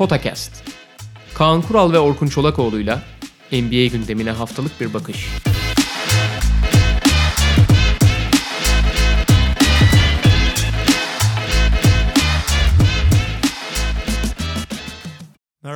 Potakast. Kaan Kural ve Orkun Çolakoğlu'yla NBA gündemine haftalık bir bakış.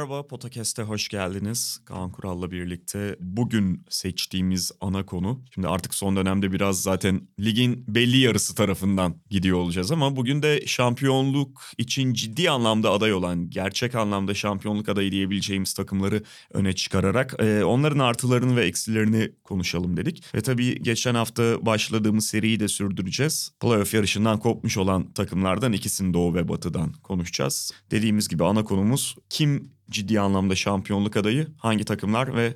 Merhaba, Potakest'e hoş geldiniz. Kaan Kural'la birlikte bugün seçtiğimiz ana konu. Şimdi artık son dönemde biraz zaten ligin belli yarısı tarafından gidiyor olacağız ama bugün de şampiyonluk için ciddi anlamda aday olan, gerçek anlamda şampiyonluk adayı diyebileceğimiz takımları öne çıkararak e, onların artılarını ve eksilerini konuşalım dedik. Ve tabii geçen hafta başladığımız seriyi de sürdüreceğiz. Playoff yarışından kopmuş olan takımlardan ikisini Doğu ve Batı'dan konuşacağız. Dediğimiz gibi ana konumuz kim ciddi anlamda şampiyonluk adayı, hangi takımlar ve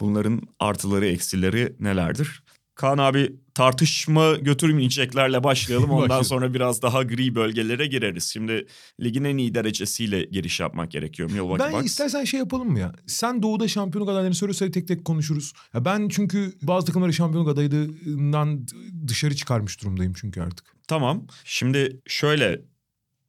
bunların artıları eksileri nelerdir? Kaan abi tartışma götürmeyeceklerle başlayalım. Ondan sonra biraz daha gri bölgelere gireriz. Şimdi ligin en iyi derecesiyle giriş yapmak gerekiyor. Milwaukee Ben Bucks. istersen şey yapalım mı ya? Sen doğuda şampiyonluk adaylarını söyle tek tek konuşuruz. Ya ben çünkü bazı takımları şampiyonluk adaylığından dışarı çıkarmış durumdayım çünkü artık. Tamam. Şimdi şöyle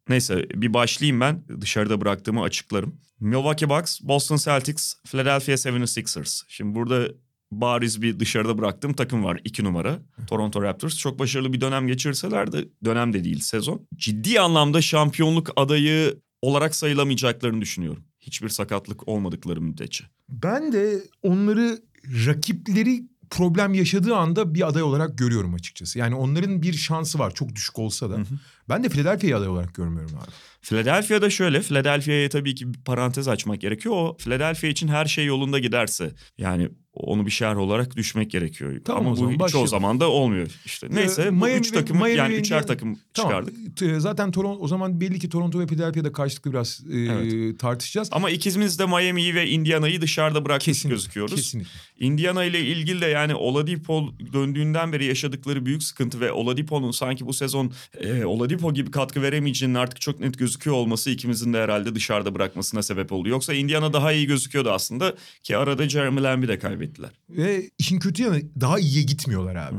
neyse bir başlayayım ben. Dışarıda bıraktığımı açıklarım. Milwaukee Bucks, Boston Celtics, Philadelphia 76ers. Şimdi burada bariz bir dışarıda bıraktığım takım var. iki numara. Toronto Raptors. Çok başarılı bir dönem geçirseler de dönem de değil sezon. Ciddi anlamda şampiyonluk adayı olarak sayılamayacaklarını düşünüyorum. Hiçbir sakatlık olmadıkları müddetçe. Ben de onları rakipleri problem yaşadığı anda bir aday olarak görüyorum açıkçası. Yani onların bir şansı var çok düşük olsa da. Hı hı. Ben de Philadelphia'yı aday olarak görmüyorum abi. Philadelphia'da şöyle, Philadelphia'ya tabii ki bir parantez açmak gerekiyor. O Philadelphia için her şey yolunda giderse yani onu bir şer olarak düşmek gerekiyor. Tamam, Ama o zaman bu çoğu başlayalım. zaman da olmuyor işte. Neyse bu Miami üç ve- takımı Miami yani üçer takım Tamam. çıkardık. T- Zaten Toronto o zaman belli ki Toronto ve Philadelphia'da karşılıklı biraz e, Evet. tartışacağız. Ama ikimiz de Miami'yi ve Indiana'yı dışarıda bırakmış Kesinlikle, gözüküyoruz. Kesinlikle. Indiana ile ilgili de yani Oladipo döndüğünden beri yaşadıkları büyük sıkıntı ve Oladipo'nun sanki bu sezon e, Oladipo gibi katkı veremeyeceğinin artık çok net gözüküyor olması ikimizin de herhalde dışarıda bırakmasına sebep oldu. Yoksa Indiana daha iyi gözüküyordu aslında ki arada Jeremy Lamb'i de kaybettiler. Ve işin kötü yanı daha iyiye gitmiyorlar abi.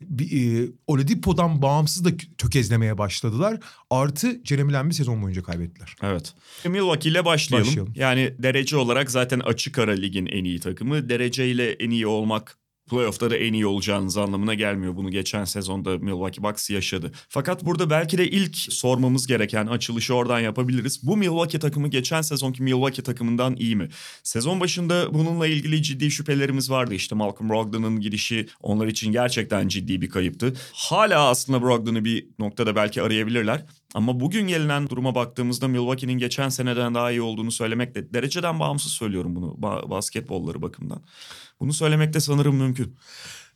Bir, e, Oladipo'dan bağımsız da tökezlemeye başladılar. Artı Jeremy Lamb'i sezon boyunca kaybettiler. Evet. Milwaukee ile başlayalım. Başlayalım. Yani derece olarak zaten açık ara ligin en iyi takımı. Dereceyle en iyi olmak playoff'ta da en iyi olacağınız anlamına gelmiyor. Bunu geçen sezonda Milwaukee Bucks yaşadı. Fakat burada belki de ilk sormamız gereken açılışı oradan yapabiliriz. Bu Milwaukee takımı geçen sezonki Milwaukee takımından iyi mi? Sezon başında bununla ilgili ciddi şüphelerimiz vardı. İşte Malcolm Brogdon'un gidişi onlar için gerçekten ciddi bir kayıptı. Hala aslında Brogdon'u bir noktada belki arayabilirler. Ama bugün gelinen duruma baktığımızda Milwaukee'nin geçen seneden daha iyi olduğunu söylemekle dereceden bağımsız söylüyorum bunu ba- basketbolları bakımından. Bunu söylemek de sanırım mümkün.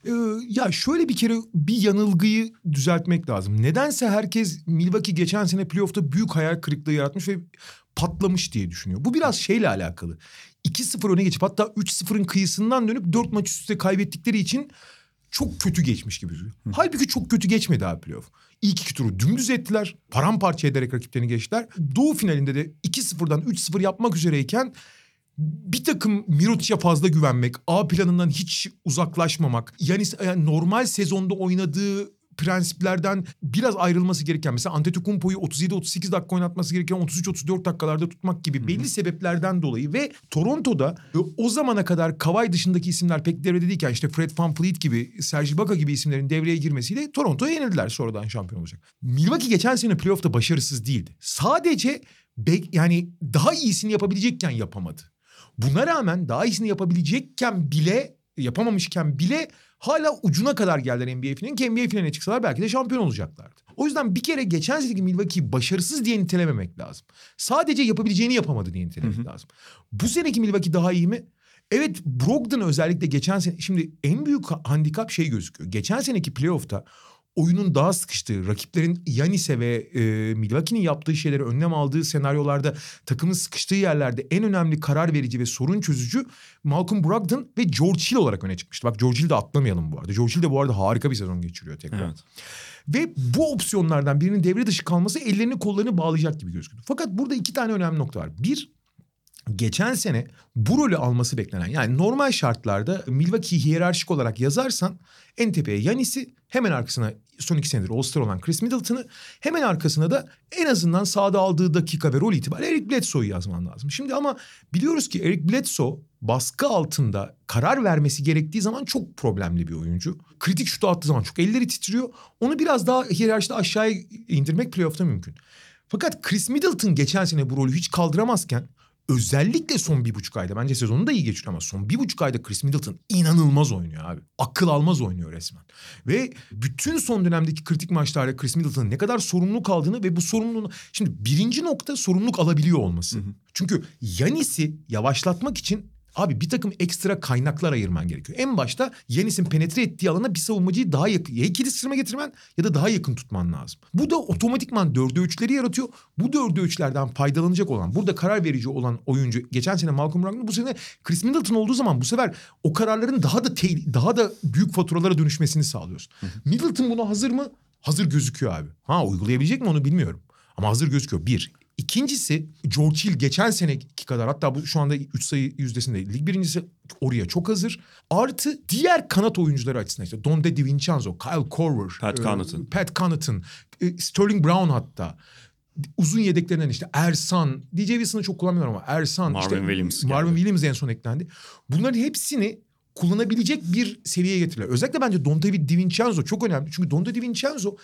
Ee, ya şöyle bir kere bir yanılgıyı düzeltmek lazım. Nedense herkes Milwaukee geçen sene playoff'ta büyük hayal kırıklığı yaratmış ve patlamış diye düşünüyor. Bu biraz şeyle alakalı. 2-0 öne geçip hatta 3-0'ın kıyısından dönüp 4 maç üst üste kaybettikleri için çok kötü geçmiş gibi duruyor. Halbuki çok kötü geçmedi abi playoff. İlk iki turu dümdüz ettiler. Paramparça ederek rakiplerini geçtiler. Doğu finalinde de 2-0'dan 3-0 yapmak üzereyken bir takım Mirotic'e fazla güvenmek, A planından hiç uzaklaşmamak, yani, yani normal sezonda oynadığı prensiplerden biraz ayrılması gereken mesela Antetokounmpo'yu 37-38 dakika oynatması gereken 33-34 dakikalarda tutmak gibi belli sebeplerden dolayı ve Toronto'da e, o zamana kadar Kawhi dışındaki isimler pek devrede değilken işte Fred VanVleet gibi, Serge Ibaka gibi isimlerin devreye girmesiyle Toronto'ya yenildiler sonradan şampiyon olacak. Milwaukee geçen sene playoff'ta başarısız değildi. Sadece yani daha iyisini yapabilecekken yapamadı. Buna rağmen daha iyisini yapabilecekken bile yapamamışken bile hala ucuna kadar geldiler NBA finalinin ki NBA finaline çıksalar belki de şampiyon olacaklardı. O yüzden bir kere geçen seneki Milwaukee'yi başarısız diye nitelememek lazım. Sadece yapabileceğini yapamadı diye nitelemek lazım. Bu seneki Milwaukee daha iyi mi? Evet Brogdon özellikle geçen sene şimdi en büyük ha- handikap şey gözüküyor. Geçen seneki playoff'ta oyunun daha sıkıştığı, rakiplerin Yanis'e ve e, Milwaukee'nin yaptığı şeyleri önlem aldığı senaryolarda takımın sıkıştığı yerlerde en önemli karar verici ve sorun çözücü Malcolm Brogdon ve George Hill olarak öne çıkmıştı. Bak George Hill'i de atlamayalım bu arada. George Hill de bu arada harika bir sezon geçiriyor tekrar. Evet. Ve bu opsiyonlardan birinin devre dışı kalması ellerini kollarını bağlayacak gibi gözüküyor. Fakat burada iki tane önemli nokta var. Bir, geçen sene bu rolü alması beklenen yani normal şartlarda Milwaukee'yi hiyerarşik olarak yazarsan en tepeye Yanis'i hemen arkasına son iki senedir All-Star olan Chris Middleton'ı hemen arkasına da en azından sahada aldığı dakika ve rol itibariyle Eric Bledsoe'yu yazman lazım. Şimdi ama biliyoruz ki Eric Bledsoe baskı altında karar vermesi gerektiği zaman çok problemli bir oyuncu. Kritik şutu attığı zaman çok elleri titriyor. Onu biraz daha hiyerarşide aşağıya indirmek playoff'ta mümkün. Fakat Chris Middleton geçen sene bu rolü hiç kaldıramazken özellikle son bir buçuk ayda bence sezonu da iyi geçiriyor ama son bir buçuk ayda Chris Middleton inanılmaz oynuyor abi. Akıl almaz oynuyor resmen. Ve bütün son dönemdeki kritik maçlarda Chris Middleton'ın ne kadar sorumluluk aldığını ve bu sorumluluğunu... Şimdi birinci nokta sorumluluk alabiliyor olması. Hı hı. Çünkü Yanis'i yavaşlatmak için Abi bir takım ekstra kaynaklar ayırman gerekiyor. En başta Yanis'in penetre ettiği alana bir savunmacıyı daha yakın ya ikili sırma getirmen ya da daha yakın tutman lazım. Bu da otomatikman dörde üçleri yaratıyor. Bu dörde üçlerden faydalanacak olan, burada karar verici olan oyuncu geçen sene Malcolm Brogdon bu sene Chris Middleton olduğu zaman bu sefer o kararların daha da te- daha da büyük faturalara dönüşmesini sağlıyorsun. Hı hı. Middleton buna hazır mı? Hazır gözüküyor abi. Ha uygulayabilecek mi onu bilmiyorum. Ama hazır gözüküyor. Bir. İkincisi George Hill geçen seneki kadar hatta bu şu anda 3 sayı yüzdesinde lig birincisi oraya çok hazır. Artı diğer kanat oyuncuları açısından işte Donde DiVincenzo, Kyle Korver, Pat e, Connaughton, Pat Connaughton, e, Sterling Brown hatta uzun yedeklerinden işte Ersan, DJ Wilson'ı çok kullanmıyorum ama Ersan, Marvin işte Williams Marvin geldi. Williams en son eklendi. Bunların hepsini kullanabilecek bir seviyeye getirdiler. Özellikle bence Donte DiVincenzo çok önemli. Çünkü Donte DiVincenzo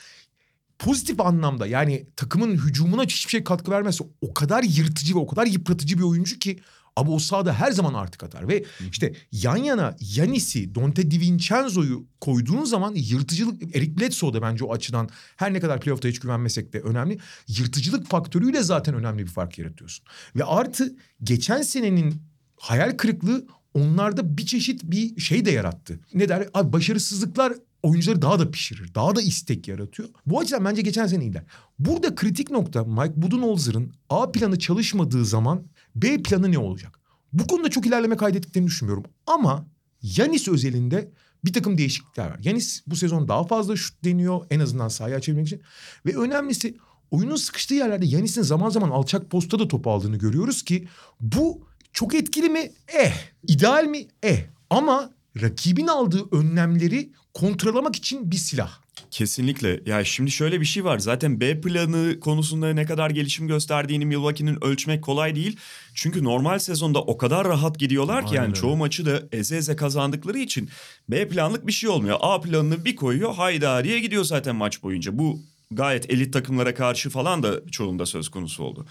pozitif anlamda yani takımın hücumuna hiçbir şey katkı vermezse o kadar yırtıcı ve o kadar yıpratıcı bir oyuncu ki ama o sahada her zaman artık atar. Ve işte yan yana Yanis'i, Dante DiVincenzo'yu koyduğun zaman yırtıcılık... Eric Bledsoe da bence o açıdan her ne kadar playoff'ta hiç güvenmesek de önemli. Yırtıcılık faktörüyle zaten önemli bir fark yaratıyorsun. Ve artı geçen senenin hayal kırıklığı onlarda bir çeşit bir şey de yarattı. Ne der? Abi başarısızlıklar oyuncuları daha da pişirir. Daha da istek yaratıyor. Bu açıdan bence geçen sene iyiler. Burada kritik nokta Mike Budenholzer'ın A planı çalışmadığı zaman B planı ne olacak? Bu konuda çok ilerleme kaydettiklerini düşünmüyorum. Ama Yanis özelinde bir takım değişiklikler var. Yanis bu sezon daha fazla şut deniyor en azından sahaya açabilmek için. Ve önemlisi oyunun sıkıştığı yerlerde Yanis'in zaman zaman alçak posta da top aldığını görüyoruz ki bu çok etkili mi? Eh. İdeal mi? Eh. Ama rakibin aldığı önlemleri kontrolamak için bir silah. Kesinlikle. Ya şimdi şöyle bir şey var. Zaten B planı konusunda ne kadar gelişim gösterdiğini Milwaukee'nin ölçmek kolay değil. Çünkü normal sezonda o kadar rahat gidiyorlar ki Aynen yani çoğu maçı da eze eze kazandıkları için B planlık bir şey olmuyor. A planını bir koyuyor haydariye gidiyor zaten maç boyunca. Bu gayet elit takımlara karşı falan da çoğunda söz konusu oldu.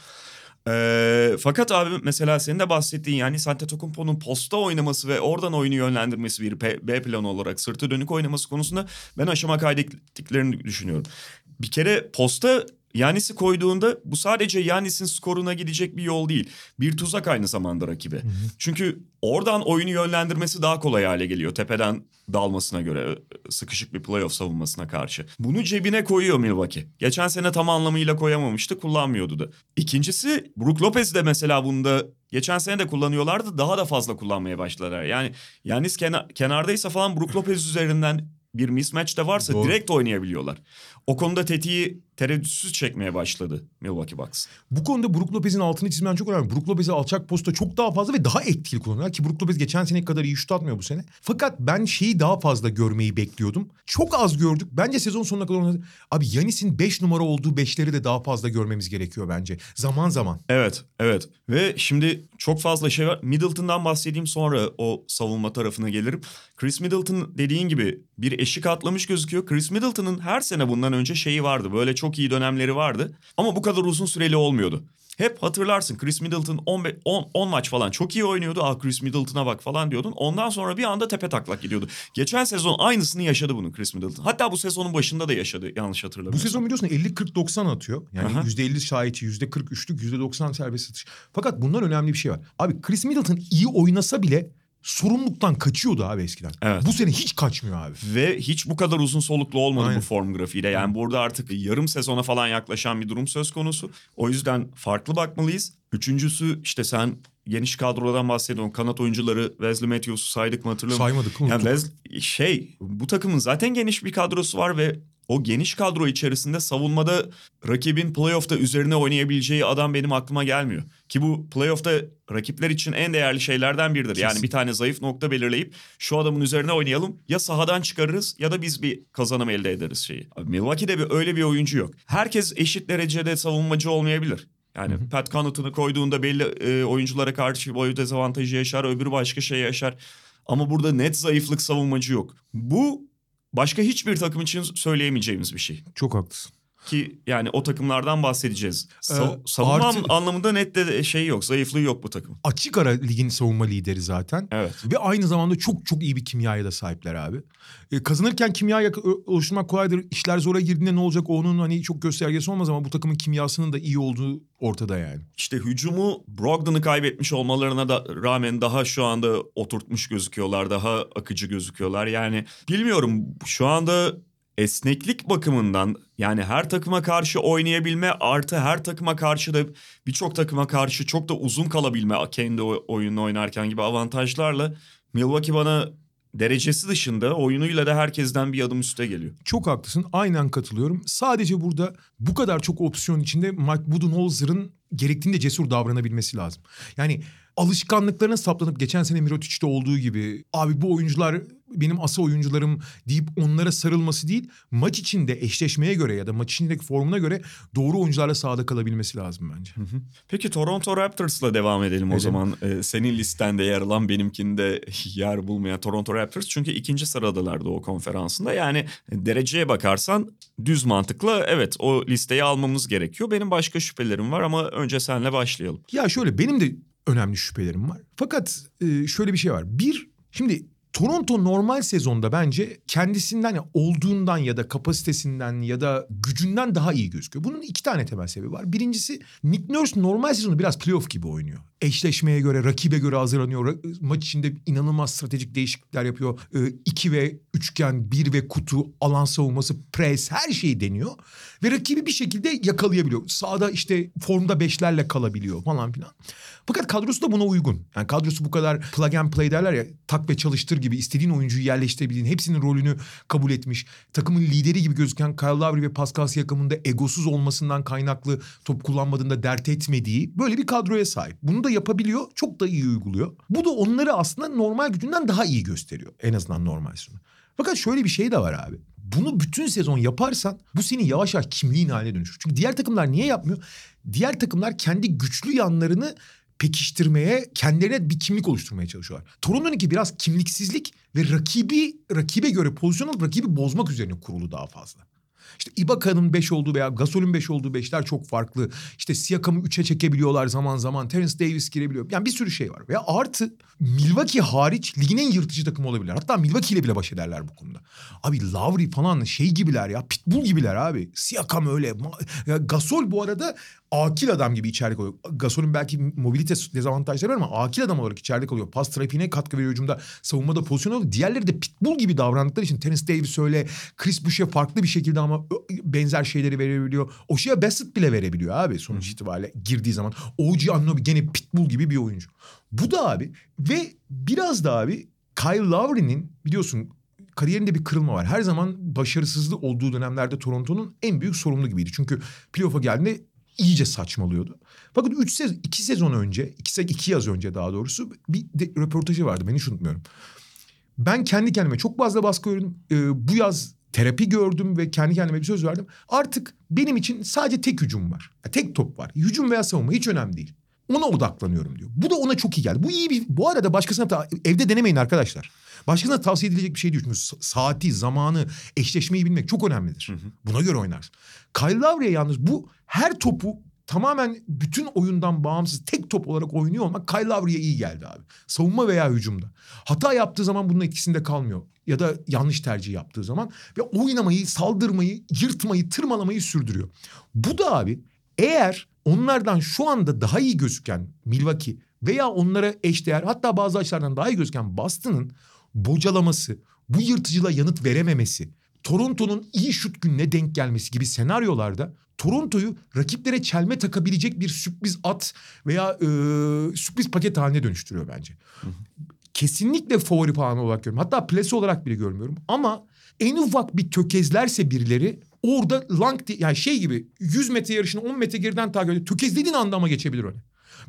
Ee, fakat abi mesela senin de bahsettiğin yani Antetokounmpo'nun posta oynaması ve oradan oyunu yönlendirmesi bir B planı olarak sırtı dönük oynaması konusunda ben aşama kaydettiklerini düşünüyorum. Bir kere posta Yanis'i koyduğunda bu sadece Yanis'in skoruna gidecek bir yol değil. Bir tuzak aynı zamanda rakibe. Hı hı. Çünkü oradan oyunu yönlendirmesi daha kolay hale geliyor. Tepeden dalmasına göre sıkışık bir playoff savunmasına karşı. Bunu cebine koyuyor Milwaukee. Geçen sene tam anlamıyla koyamamıştı, kullanmıyordu da. İkincisi Brook Lopez de mesela bunda geçen sene de kullanıyorlardı. Daha da fazla kullanmaya başladılar. Yani Yanis kenar, kenardaysa falan Brook Lopez üzerinden bir mismatch de varsa Doğru. direkt oynayabiliyorlar. O konuda tetiği tereddütsüz çekmeye başladı Milwaukee Bucks. Bu konuda Brook Lopez'in altını çizmen çok önemli. Brook Lopez'i alçak posta çok daha fazla ve daha etkili kullanıyorlar ki Brook Lopez geçen sene kadar iyi şut atmıyor bu sene. Fakat ben şeyi daha fazla görmeyi bekliyordum. Çok az gördük. Bence sezon sonuna kadar. Abi Yanis'in 5 numara olduğu beşleri de daha fazla görmemiz gerekiyor bence. Zaman zaman. Evet, evet. Ve şimdi çok fazla şey var. Middleton'dan bahsedeyim sonra o savunma tarafına gelirim. Chris Middleton dediğin gibi bir eşik atlamış gözüküyor. Chris Middleton'ın her sene bundan önce şeyi vardı. Böyle çok iyi dönemleri vardı. Ama bu kadar uzun süreli olmuyordu. Hep hatırlarsın Chris Middleton 10, 10, 10 maç falan çok iyi oynuyordu. Ah Chris Middleton'a bak falan diyordun. Ondan sonra bir anda tepe taklak gidiyordu. Geçen sezon aynısını yaşadı bunu Chris Middleton. Hatta bu sezonun başında da yaşadı yanlış hatırlamıyorsam. Bu sezon biliyorsun 50-40-90 atıyor. Yani Aha. %50 şahitçi, %40 %90 serbest atış. Fakat bundan önemli bir şey var. Abi Chris Middleton iyi oynasa bile sorumluluktan kaçıyordu abi eskiden. Evet. Bu sene hiç kaçmıyor abi. Ve hiç bu kadar uzun soluklu olmadı Aynen. bu form grafiğiyle. Yani burada artık yarım sezona falan yaklaşan bir durum söz konusu. O yüzden farklı bakmalıyız. Üçüncüsü işte sen geniş kadrodan bahsediyorsun. Kanat oyuncuları Wesley Matthews'u saydık mı hatırlamıyorum. Saymadık unuttuk. Yani Wes, şey bu takımın zaten geniş bir kadrosu var ve o geniş kadro içerisinde savunmada rakibin playoff'ta üzerine oynayabileceği adam benim aklıma gelmiyor. Ki bu playoff'ta rakipler için en değerli şeylerden biridir. Yani Kesin. bir tane zayıf nokta belirleyip şu adamın üzerine oynayalım ya sahadan çıkarırız ya da biz bir kazanım elde ederiz şeyi. Abi Milwaukee'de bir, öyle bir oyuncu yok. Herkes eşit derecede savunmacı olmayabilir. Yani Pat Connaughton'u koyduğunda belli e, oyunculara karşı boy dezavantajı yaşar, öbürü başka şey yaşar. Ama burada net zayıflık savunmacı yok. Bu başka hiçbir takım için söyleyemeyeceğimiz bir şey. Çok haklısın. Ki yani o takımlardan bahsedeceğiz. Sa- Ee, savunma artı- anlamında net de şey yok, zayıflığı yok bu takım. Açık ara ligin savunma lideri zaten. Evet. Ve aynı zamanda çok çok iyi bir kimyaya da sahipler abi. E, kazanırken kimya oluşturmak kolaydır. İşler zora girdiğinde ne olacak onun hani çok göstergesi olmaz ama bu takımın kimyasının da iyi olduğu ortada yani. İşte hücumu Brogdon'u kaybetmiş olmalarına da rağmen daha şu anda oturtmuş gözüküyorlar. Daha akıcı gözüküyorlar. Yani bilmiyorum şu anda esneklik bakımından yani her takıma karşı oynayabilme artı her takıma karşı da birçok takıma karşı çok da uzun kalabilme kendi oy- oyununu oynarken gibi avantajlarla Milwaukee bana derecesi dışında oyunuyla da herkesten bir adım üste geliyor. Çok haklısın. Aynen katılıyorum. Sadece burada bu kadar çok opsiyon içinde Mike Budenholzer'ın gerektiğinde cesur davranabilmesi lazım. Yani alışkanlıklarına saplanıp geçen sene Mirotic'te olduğu gibi abi bu oyuncular benim asa oyuncularım deyip onlara sarılması değil maç içinde eşleşmeye göre ya da maç içindeki formuna göre doğru oyuncularla sahada kalabilmesi lazım bence. Peki Toronto Raptors'la devam edelim o Edelim. zaman. Ee, senin listende yer alan benimkinde yer bulmayan Toronto Raptors. Çünkü ikinci sıradalardı o konferansında. Yani dereceye bakarsan düz mantıkla evet o listeyi almamız gerekiyor. Benim başka şüphelerim var ama önce senle başlayalım. Ya şöyle benim de önemli şüphelerim var. Fakat e, şöyle bir şey var. Bir şimdi Toronto normal sezonda bence kendisinden olduğundan ya da kapasitesinden ya da gücünden daha iyi gözüküyor. Bunun iki tane temel sebebi var. Birincisi Nick Nurse normal sezonu biraz playoff gibi oynuyor. Eşleşmeye göre, rakibe göre hazırlanıyor. Maç içinde inanılmaz stratejik değişiklikler yapıyor. E, ve üçgen, bir ve kutu, alan savunması, pres her şeyi deniyor. Ve rakibi bir şekilde yakalayabiliyor. Sağda işte formda beşlerle kalabiliyor falan filan. Fakat kadrosu da buna uygun. Yani kadrosu bu kadar plug and play derler ya tak ve çalıştır gibi istediğin oyuncuyu yerleştirebildiğin hepsinin rolünü kabul etmiş. Takımın lideri gibi gözüken Kyle Lowry ve Pascal Siakam'ın da egosuz olmasından kaynaklı top kullanmadığında dert etmediği böyle bir kadroya sahip. Bunu da yapabiliyor. Çok da iyi uyguluyor. Bu da onları aslında normal gücünden daha iyi gösteriyor. En azından normal sonu. Fakat şöyle bir şey de var abi. Bunu bütün sezon yaparsan bu senin yavaş yavaş kimliğin haline dönüşür. Çünkü diğer takımlar niye yapmıyor? Diğer takımlar kendi güçlü yanlarını pekiştirmeye, kendilerine bir kimlik oluşturmaya çalışıyorlar. Toronto'nunki biraz kimliksizlik ve rakibi rakibe göre pozisyon alıp rakibi bozmak üzerine kurulu daha fazla. İşte Ibaka'nın 5 olduğu veya Gasol'ün 5 olduğu beşler çok farklı. İşte Siakam'ı 3'e çekebiliyorlar zaman zaman. Terence Davis girebiliyor. Yani bir sürü şey var. Ve artı Milwaukee hariç ligin en yırtıcı takımı olabilir. Hatta Milwaukee ile bile baş ederler bu konuda. Abi Lowry falan şey gibiler ya. Pitbull gibiler abi. Siakam öyle. Ya Gasol bu arada akil adam gibi içeride kalıyor. Gasol'ün belki mobilite dezavantajları var ama akil adam olarak içeride kalıyor. Pas trafiğine katkı veriyor hücumda. Savunmada pozisyon alıyor. Diğerleri de pitbull gibi davrandıkları için Terence Davis öyle. Chris Boucher farklı bir şekilde ama benzer şeyleri verebiliyor. Oshia Bassett bile verebiliyor abi sonuç itibariyle girdiği zaman. OG Anunoby gene pitbull gibi bir oyuncu. Bu da abi ve biraz da abi Kyle Lowry'nin biliyorsun kariyerinde bir kırılma var. Her zaman başarısızlık olduğu dönemlerde Toronto'nun en büyük sorumlu gibiydi. Çünkü playoff'a geldiğinde iyice saçmalıyordu. Fakat 3 sezon, 2 sezon önce, 2 iki yaz önce daha doğrusu bir de, röportajı vardı. Ben hiç unutmuyorum. Ben kendi kendime çok fazla baskı gördüm. Ee, bu yaz terapi gördüm ve kendi kendime bir söz verdim. Artık benim için sadece tek hücum var. Tek top var. Hücum veya savunma hiç önemli değil. Ona odaklanıyorum diyor. Bu da ona çok iyi geldi. Bu iyi bir... Bu arada başkasına ta- evde denemeyin arkadaşlar. Başkasına tavsiye edilecek bir şey değil. Çünkü sa- saati, zamanı, eşleşmeyi bilmek çok önemlidir. Buna göre oynarsın. Kyle Lowry'e yalnız bu her topu tamamen bütün oyundan bağımsız tek top olarak oynuyor olmak Kyle Lowry'e iyi geldi abi. Savunma veya hücumda. Hata yaptığı zaman bunun etkisinde kalmıyor. Ya da yanlış tercih yaptığı zaman. Ve oynamayı, saldırmayı, yırtmayı, tırmalamayı sürdürüyor. Bu da abi eğer onlardan şu anda daha iyi gözüken Milwaukee veya onlara eşdeğer hatta bazı açılardan daha iyi gözüken Boston'ın bocalaması, bu yırtıcılığa yanıt verememesi, Toronto'nun iyi şut gününe denk gelmesi gibi senaryolarda Toronto'yu rakiplere çelme takabilecek bir sürpriz at veya e, sürpriz paket haline dönüştürüyor bence. kesinlikle favori puanı olarak görüyorum. Hatta plase olarak bile görmüyorum. Ama en ufak bir tökezlerse birileri orada lang diye yani şey gibi 100 metre yarışını 10 metre geriden takip ediyor. Tökezlediğin anda ama geçebilir öne.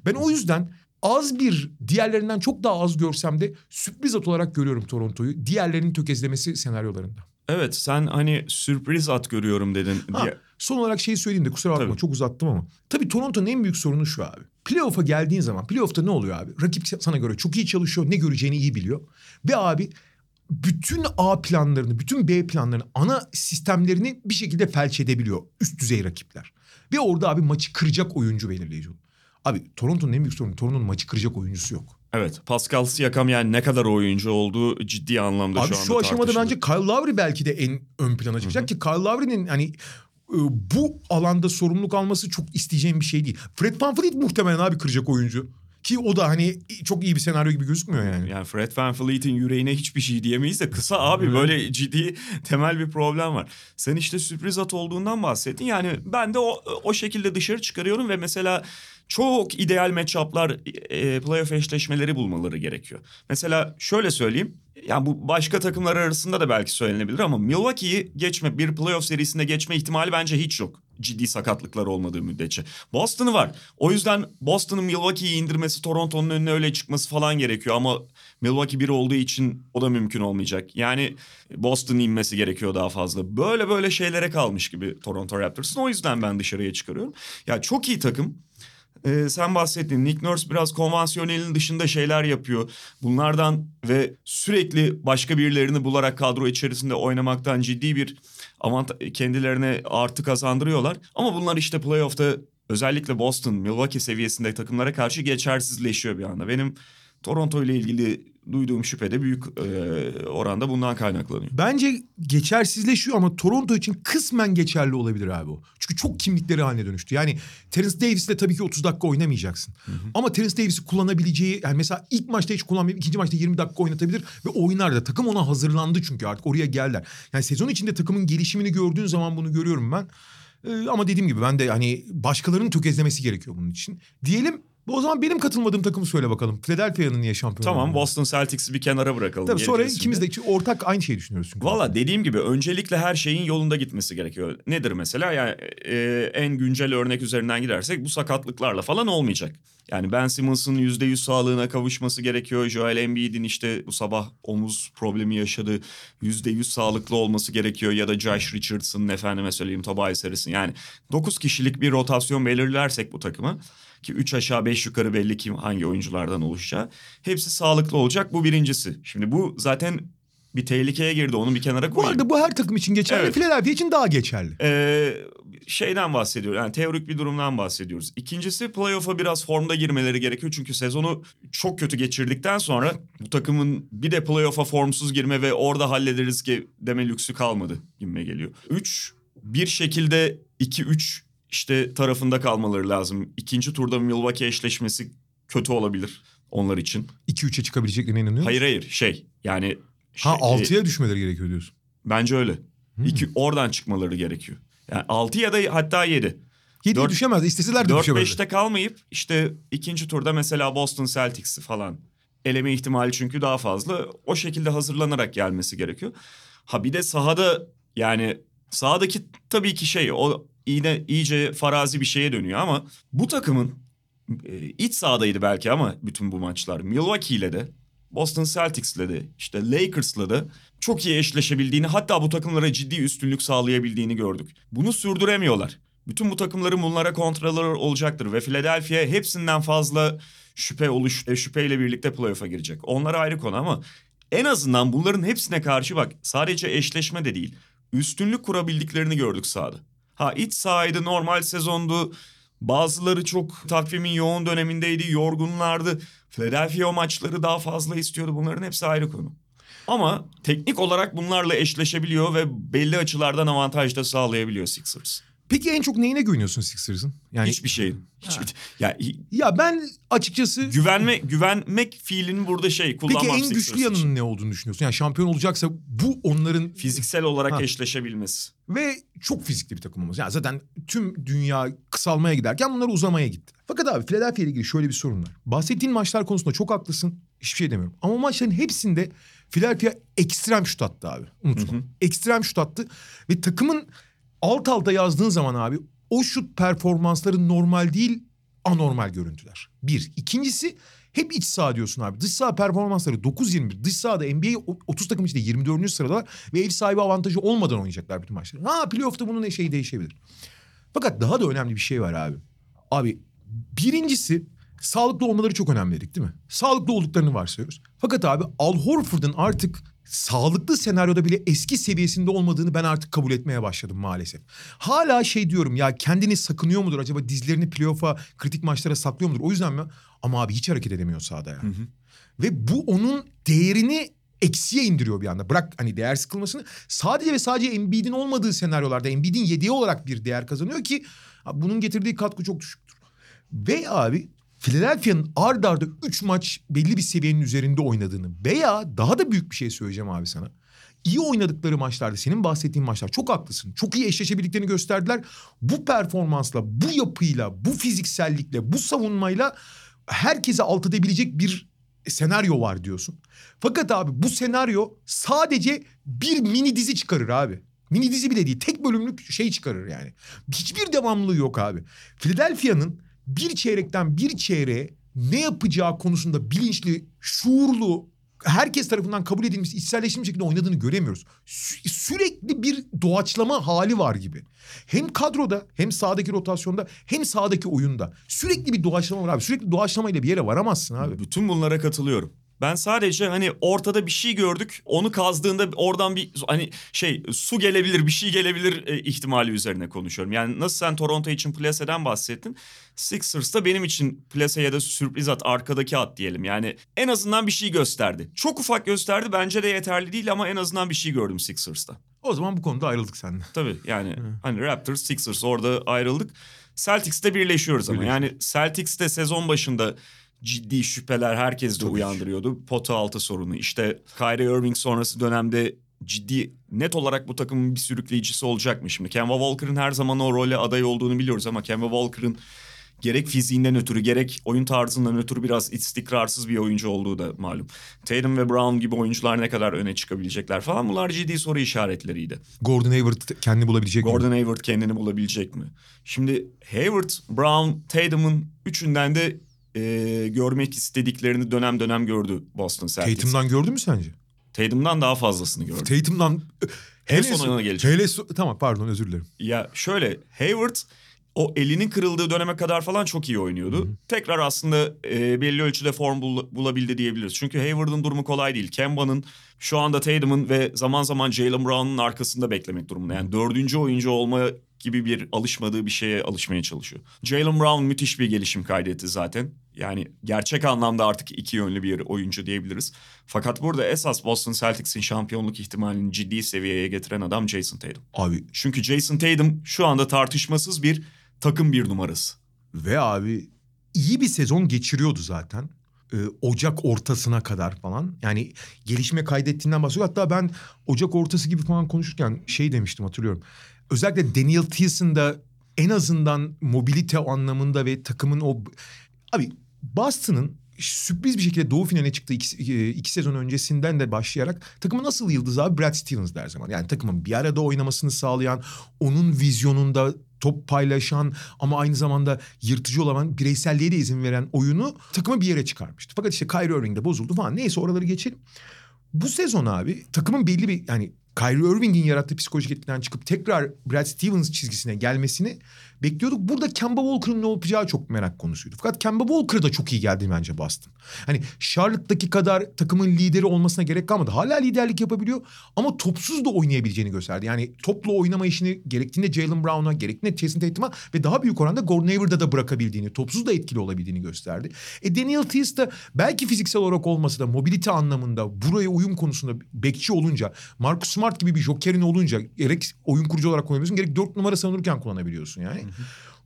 Ben o yüzden az bir diğerlerinden çok daha az görsem de sürpriz at olarak görüyorum Toronto'yu. Diğerlerinin tökezlemesi senaryolarında. Evet sen hani sürpriz at görüyorum dedin. Ha, diye. son olarak şeyi söyleyeyim de kusura bakma Tabii. çok uzattım ama. Tabii Toronto'nun en büyük sorunu şu abi. Playoff'a geldiğin zaman playoff'ta ne oluyor abi? Rakip sana göre çok iyi çalışıyor. Ne göreceğini iyi biliyor. Ve abi bütün A planlarını, bütün B planlarını, ana sistemlerini bir şekilde felç edebiliyor üst düzey rakipler. Ve orada abi maçı kıracak oyuncu belirleyici oluyor. Abi Toronto'nun en büyük sorunu Toronto'nun maçı kıracak oyuncusu yok. Evet Pascal Siakam yani ne kadar oyuncu olduğu ciddi anlamda Abi şu şu, anda aşamada tartışılır. bence Kyle Lowry belki de en ön plana çıkacak ki Kyle Lowry'nin hani e, bu alanda sorumluluk alması çok isteyeceğim bir şey değil. Fred VanVleet muhtemelen abi kıracak oyuncu. Ki o da hani çok iyi bir senaryo gibi gözükmüyor yani. Yani Fred VanVleet'in yüreğine hiçbir şey diyemeyiz de kısa abi böyle ciddi temel bir problem var. Sen işte sürpriz at olduğundan bahsettin. Yani ben de o, o şekilde dışarı çıkarıyorum ve mesela çok ideal matchup'lar e, playoff eşleşmeleri bulmaları gerekiyor. Mesela şöyle söyleyeyim. Yani bu başka takımlar arasında da belki söylenebilir ama Milwaukee'yi geçme bir playoff serisinde geçme ihtimali bence hiç yok. Ciddi sakatlıklar olmadığı müddetçe. Boston'ı var. O yüzden Boston'ın Milwaukee'yi indirmesi, Toronto'nun önüne öyle çıkması falan gerekiyor ama Milwaukee bir olduğu için o da mümkün olmayacak. Yani Boston'ın inmesi gerekiyor daha fazla. Böyle böyle şeylere kalmış gibi Toronto Raptors'ın. O yüzden ben dışarıya çıkarıyorum. Ya çok iyi takım. Ee, sen bahsettin. Nick Nurse biraz konvansiyonelin dışında şeyler yapıyor. Bunlardan ve sürekli başka birilerini bularak kadro içerisinde oynamaktan ciddi bir avant kendilerine artı kazandırıyorlar. Ama bunlar işte playoff'ta özellikle Boston, Milwaukee seviyesinde takımlara karşı geçersizleşiyor bir anda. Benim Toronto ile ilgili duyduğum şüphe de büyük e, oranda bundan kaynaklanıyor. Bence geçersizleşiyor ama Toronto için kısmen geçerli olabilir abi o. Çünkü çok kimlikleri haline dönüştü. Yani Terence Davis'le tabii ki 30 dakika oynamayacaksın. Ama Terence Davis'i kullanabileceği yani mesela ilk maçta hiç kullanmayıp ikinci maçta 20 dakika oynatabilir ve oynar da. Takım ona hazırlandı çünkü artık oraya geldiler. Yani sezon içinde takımın gelişimini gördüğün zaman bunu görüyorum ben. Ee, ama dediğim gibi ben de hani başkalarının tökezlemesi gerekiyor bunun için. Diyelim o zaman benim katılmadığım takımı söyle bakalım. Philadelphia'nın niye şampiyon Tamam olmadı? Boston Celtics'i bir kenara bırakalım. Tabii sonra ikimiz de ortak aynı şeyi düşünüyoruz çünkü. Valla dediğim gibi öncelikle her şeyin yolunda gitmesi gerekiyor. Nedir mesela? Yani e, en güncel örnek üzerinden gidersek bu sakatlıklarla falan olmayacak. Yani Ben Simmons'ın %100 sağlığına kavuşması gerekiyor. Joel Embiid'in işte bu sabah omuz problemi yaşadı. %100 sağlıklı olması gerekiyor. Ya da Josh Richardson'ın efendime söyleyeyim Tobias Harris'in. Yani 9 kişilik bir rotasyon belirlersek bu takıma ki 3 aşağı 5 yukarı belli kim hangi oyunculardan oluşacağı. Hepsi sağlıklı olacak bu birincisi. Şimdi bu zaten bir tehlikeye girdi onu bir kenara Bu koyayım. arada bu her takım için geçerli. Evet. Philadelphia için daha geçerli. Ee, şeyden bahsediyoruz yani teorik bir durumdan bahsediyoruz. İkincisi playoff'a biraz formda girmeleri gerekiyor. Çünkü sezonu çok kötü geçirdikten sonra bu takımın bir de playoff'a formsuz girme ve orada hallederiz ki deme lüksü kalmadı gibime geliyor. Üç, bir şekilde 2-3 işte tarafında kalmaları lazım. İkinci turda Milwaukee eşleşmesi kötü olabilir onlar için. 2-3'e çıkabileceklerine inanıyor musun? Hayır hayır şey yani... Ha şey, 6'ya düşmeleri gerekiyor diyorsun. Bence öyle. Hmm. İki, oradan çıkmaları gerekiyor. Yani 6 ya da hatta 7. 7'ye Dört- düşemez. İsteseler de düşemezler. 4-5'te kalmayıp işte ikinci turda mesela Boston Celtics'i falan eleme ihtimali çünkü daha fazla. O şekilde hazırlanarak gelmesi gerekiyor. Ha bir de sahada yani sahadaki tabii ki şey o yine iyice farazi bir şeye dönüyor ama bu takımın e, iç sahadaydı belki ama bütün bu maçlar Milwaukee ile de Boston Celtics'le de işte Lakers'la da çok iyi eşleşebildiğini hatta bu takımlara ciddi üstünlük sağlayabildiğini gördük. Bunu sürdüremiyorlar. Bütün bu takımların bunlara kontraları olacaktır ve Philadelphia hepsinden fazla şüphe oluş e, şüpheyle birlikte playoff'a girecek. Onlar ayrı konu ama en azından bunların hepsine karşı bak sadece eşleşme de değil. Üstünlük kurabildiklerini gördük sahada. Ha iç sahaydı normal sezondu. Bazıları çok takvimin yoğun dönemindeydi, yorgunlardı. Philadelphia o maçları daha fazla istiyordu. Bunların hepsi ayrı konu. Ama teknik olarak bunlarla eşleşebiliyor ve belli açılardan avantaj da sağlayabiliyor Sixers. Peki en çok neyine güveniyorsun Sixers'ın? Yani Hiçbir şeyin. Hiçbir, ya hi- Ya ben açıkçası güvenme güvenmek fiilinin burada şey kullanmam peki en güçlü yanının ne olduğunu düşünüyorsun? Yani şampiyon olacaksa bu onların fiziksel olarak Ha. eşleşebilmesi. ve çok fizikli bir takım olması. Yani zaten tüm dünya kısalmaya giderken bunlar uzamaya gitti. Fakat abi Philadelphia ile ilgili şöyle bir sorun var. Bahsettiğin maçlar konusunda çok haklısın. Hiçbir şey demiyorum. Ama maçların hepsinde Philadelphia ekstrem şut attı abi. Unutma. Hı hı. Ekstrem şut attı. Ve takımın alt alta yazdığın zaman abi o şut performansları normal değil anormal görüntüler. Bir. İkincisi hep iç saha diyorsun abi. Dış saha performansları 9-21. Dış sahada NBA 30 takım içinde 24. sırada ve ev sahibi avantajı olmadan oynayacaklar bütün maçları. Ha playoff'ta bunun şeyi değişebilir. Fakat daha da önemli bir şey var abi. Abi birincisi sağlıklı olmaları çok önemli dedik değil mi? Sağlıklı olduklarını varsayıyoruz. Fakat abi Al Horford'un artık sağlıklı senaryoda bile eski seviyesinde olmadığını ben artık kabul etmeye başladım maalesef. Hala şey diyorum ya kendini sakınıyor mudur acaba dizlerini playoff'a kritik maçlara saklıyor mudur? O yüzden mi? Ama abi hiç hareket edemiyor sahada ya. Ve bu onun değerini eksiye indiriyor bir anda. Bırak hani değer sıkılmasını. Sadece ve sadece Embiid'in olmadığı senaryolarda Embiid'in yedeği olarak bir değer kazanıyor ki bunun getirdiği katkı çok düşüktür. Ve abi Philadelphia'nın ard arda 3 maç belli bir seviyenin üzerinde oynadığını veya daha da büyük bir şey söyleyeceğim abi sana. İyi oynadıkları maçlarda senin bahsettiğin maçlar çok haklısın. Çok iyi eşleşebildiklerini gösterdiler. Bu performansla, bu yapıyla, bu fiziksellikle, bu savunmayla herkese alt edebilecek bir senaryo var diyorsun. Fakat abi bu senaryo sadece bir mini dizi çıkarır abi. Mini dizi bile değil. Tek bölümlük şey çıkarır yani. Hiçbir devamlılığı yok abi. Philadelphia'nın bir çeyrekten bir çeyreğe ne yapacağı konusunda bilinçli, şuurlu, herkes tarafından kabul edilmiş, içselleştirilmiş şekilde oynadığını göremiyoruz. Sü- sürekli bir doğaçlama hali var gibi. Hem kadroda, hem sahadaki rotasyonda, hem sahadaki oyunda. Sürekli bir doğaçlama var abi. Sürekli doğaçlamayla bir yere varamazsın abi. Bütün bunlara katılıyorum. Ben sadece hani ortada bir şey gördük. Onu kazdığında oradan bir hani şey su gelebilir, bir şey gelebilir e, ihtimali üzerine konuşuyorum. Yani nasıl sen Toronto için Place'den bahsettin. Sixers da benim için Place ya da sürpriz at, arkadaki at diyelim. Yani en azından bir şey gösterdi. Çok ufak gösterdi bence de yeterli değil ama en azından bir şey gördüm Sixers'ta. O zaman bu konuda ayrıldık seninle. Tabii yani hani Raptors, Sixers orada ayrıldık. Celtics'te birleşiyoruz ama. Yani Celtics'te sezon başında ciddi şüpheler herkes de Tabii uyandırıyordu. Pota altı sorunu. İşte Kyrie Irving sonrası dönemde ciddi net olarak bu takımın bir sürükleyicisi olacak mı şimdi? Kemba Walker'ın her zaman o role aday olduğunu biliyoruz ama Kemba Walker'ın gerek fiziğinden ötürü gerek oyun tarzından ötürü biraz istikrarsız bir oyuncu olduğu da malum. Tatum ve Brown gibi oyuncular ne kadar öne çıkabilecekler falan bunlar ciddi soru işaretleriydi. Gordon Hayward kendini bulabilecek mi? Gordon Hayward kendini bulabilecek mi? Şimdi Hayward, Brown, Tatum'un üçünden de e, görmek istediklerini dönem dönem gördü Boston Celtics. Tatum'dan gördün mü sence? Tatum'dan daha fazlasını gördü. Tatum'dan... En son ona gelecek. Hele so- tamam pardon özür dilerim. Ya şöyle Hayward o elinin kırıldığı döneme kadar falan çok iyi oynuyordu. Tekrar aslında e, belli ölçüde form bul- bulabildi diyebiliriz. Çünkü Hayward'ın durumu kolay değil. Kemba'nın şu anda Tatum'un ve zaman zaman Jalen Brown'un arkasında beklemek durumunda. Yani dördüncü oyuncu olma gibi bir alışmadığı bir şeye alışmaya çalışıyor. Jalen Brown müthiş bir gelişim kaydetti zaten. Yani gerçek anlamda artık iki yönlü bir oyuncu diyebiliriz. Fakat burada esas Boston Celtics'in şampiyonluk ihtimalini ciddi seviyeye getiren adam Jason Tatum. Abi Çünkü Jason Tatum şu anda tartışmasız bir takım bir numarası. ve abi iyi bir sezon geçiriyordu zaten. Ee, Ocak ortasına kadar falan. Yani gelişme kaydettiğinden bahsediyor. Hatta ben Ocak ortası gibi falan konuşurken şey demiştim hatırlıyorum. Özellikle Daniel Thielsen'da en azından mobilite anlamında ve takımın o... Abi Boston'ın sürpriz bir şekilde doğu finaline çıktığı iki, iki sezon öncesinden de başlayarak takımın nasıl yıldızı abi Brad Stevens der zaman. Yani takımın bir arada oynamasını sağlayan, onun vizyonunda top paylaşan ama aynı zamanda yırtıcı olan bireyselliğe de izin veren oyunu takımı bir yere çıkarmıştı. Fakat işte Kyrie Irving de bozuldu falan. Neyse oraları geçelim. Bu sezon abi takımın belli bir yani Kyrie Irving'in yarattığı psikolojik etkiden çıkıp tekrar Brad Stevens çizgisine gelmesini bekliyorduk. Burada Kemba Walker'ın ne yapacağı çok merak konusuydu. Fakat Kemba Walker da çok iyi geldi bence Boston. Hani Charlotte'daki kadar takımın lideri olmasına gerek kalmadı. Hala liderlik yapabiliyor ama topsuz da oynayabileceğini gösterdi. Yani topla oynama işini gerektiğinde Jalen Brown'a, gerektiğinde Jason Tatum'a ve daha büyük oranda Gordon Hayward'a da bırakabildiğini, topsuz da etkili olabildiğini gösterdi. E Daniel Theis de belki fiziksel olarak olmasa da mobilite anlamında buraya uyum konusunda bekçi olunca Marcus Smart gibi bir jokerin olunca gerek oyun kurucu olarak kullanabiliyorsun gerek dört numara savunurken kullanabiliyorsun yani.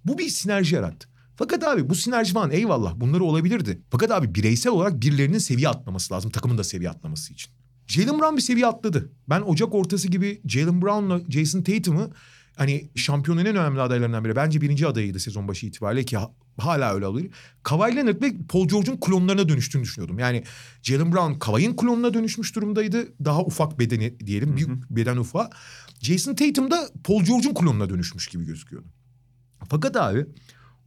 Bu bir sinerji yarattı. Fakat abi bu sinerji falan eyvallah bunları olabilirdi. Fakat abi bireysel olarak birilerinin seviye atlaması lazım takımın da seviye atlaması için. Jalen Brown bir seviye atladı. Ben Ocak ortası gibi Jalen Brown'la Jason Tatum'ı hani şampiyonun en önemli adaylarından biri. Bence birinci adayıydı sezon başı itibariyle ki ha- hala öyle olabilir. Kawhi Leonard ve Paul George'un klonlarına dönüştüğünü düşünüyordum. Yani Jalen Brown Kawhi'nin klonuna dönüşmüş durumdaydı. Daha ufak bedeni diyelim. Büyük beden ufağı. Jason Tatum da Paul George'un klonuna dönüşmüş gibi gözüküyordu. Fakat abi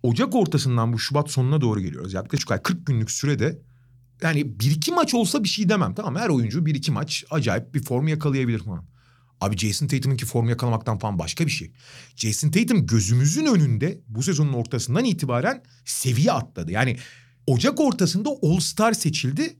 Ocak ortasından bu Şubat sonuna doğru geliyoruz. Yaklaşık ay 40 günlük sürede yani bir iki maç olsa bir şey demem. Tamam her oyuncu bir iki maç acayip bir form yakalayabilir falan. Abi Jason Tatum'unki form yakalamaktan falan başka bir şey. Jason Tatum gözümüzün önünde bu sezonun ortasından itibaren seviye atladı. Yani Ocak ortasında All Star seçildi.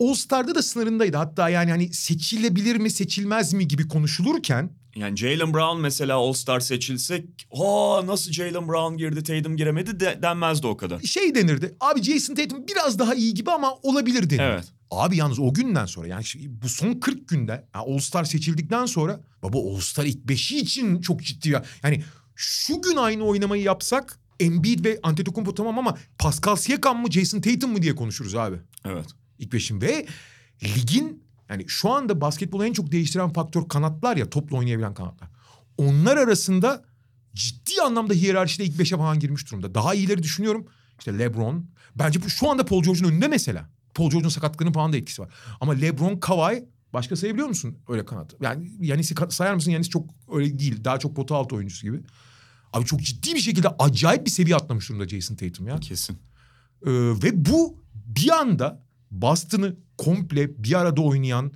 All Star'da da sınırındaydı. Hatta yani hani seçilebilir mi seçilmez mi gibi konuşulurken Yani Jalen Brown mesela All-Star seçilse ha nasıl Jalen Brown girdi Tatum giremedi de, denmezdi o kadar. şey denirdi. Abi Jason Tatum biraz daha iyi gibi ama olabilir denirdi. Evet. Abi yalnız o günden sonra yani bu son 40 günde yani All Star seçildikten sonra baba All Star ilk beşi için çok ciddi ya. Yani şu gün aynı oynamayı yapsak Embiid ve Antetokounmpo tamam ama Pascal Siakam mı Jason Tatum mu diye konuşuruz abi. Evet. İlk beşin ve ligin yani şu anda basketbolu en çok değiştiren faktör kanatlar ya topla oynayabilen kanatlar. Onlar arasında ciddi anlamda hiyerarşide ilk beşe falan girmiş durumda. Daha iyileri düşünüyorum. İşte LeBron. Bence bu şu anda Paul George'un önünde mesela. Paul George'un sakatlığının falan da etkisi var. Ama LeBron, Kawhi başka sayabiliyor musun öyle kanat? Yani Yanis'i sayar mısın? Yanis çok öyle değil. Daha çok pota altı oyuncusu gibi. Abi çok ciddi bir şekilde acayip bir seviye atlamış durumda Jason Tatum ya. Kesin. Ee, ve bu bir anda Boston'ı komple bir arada oynayan,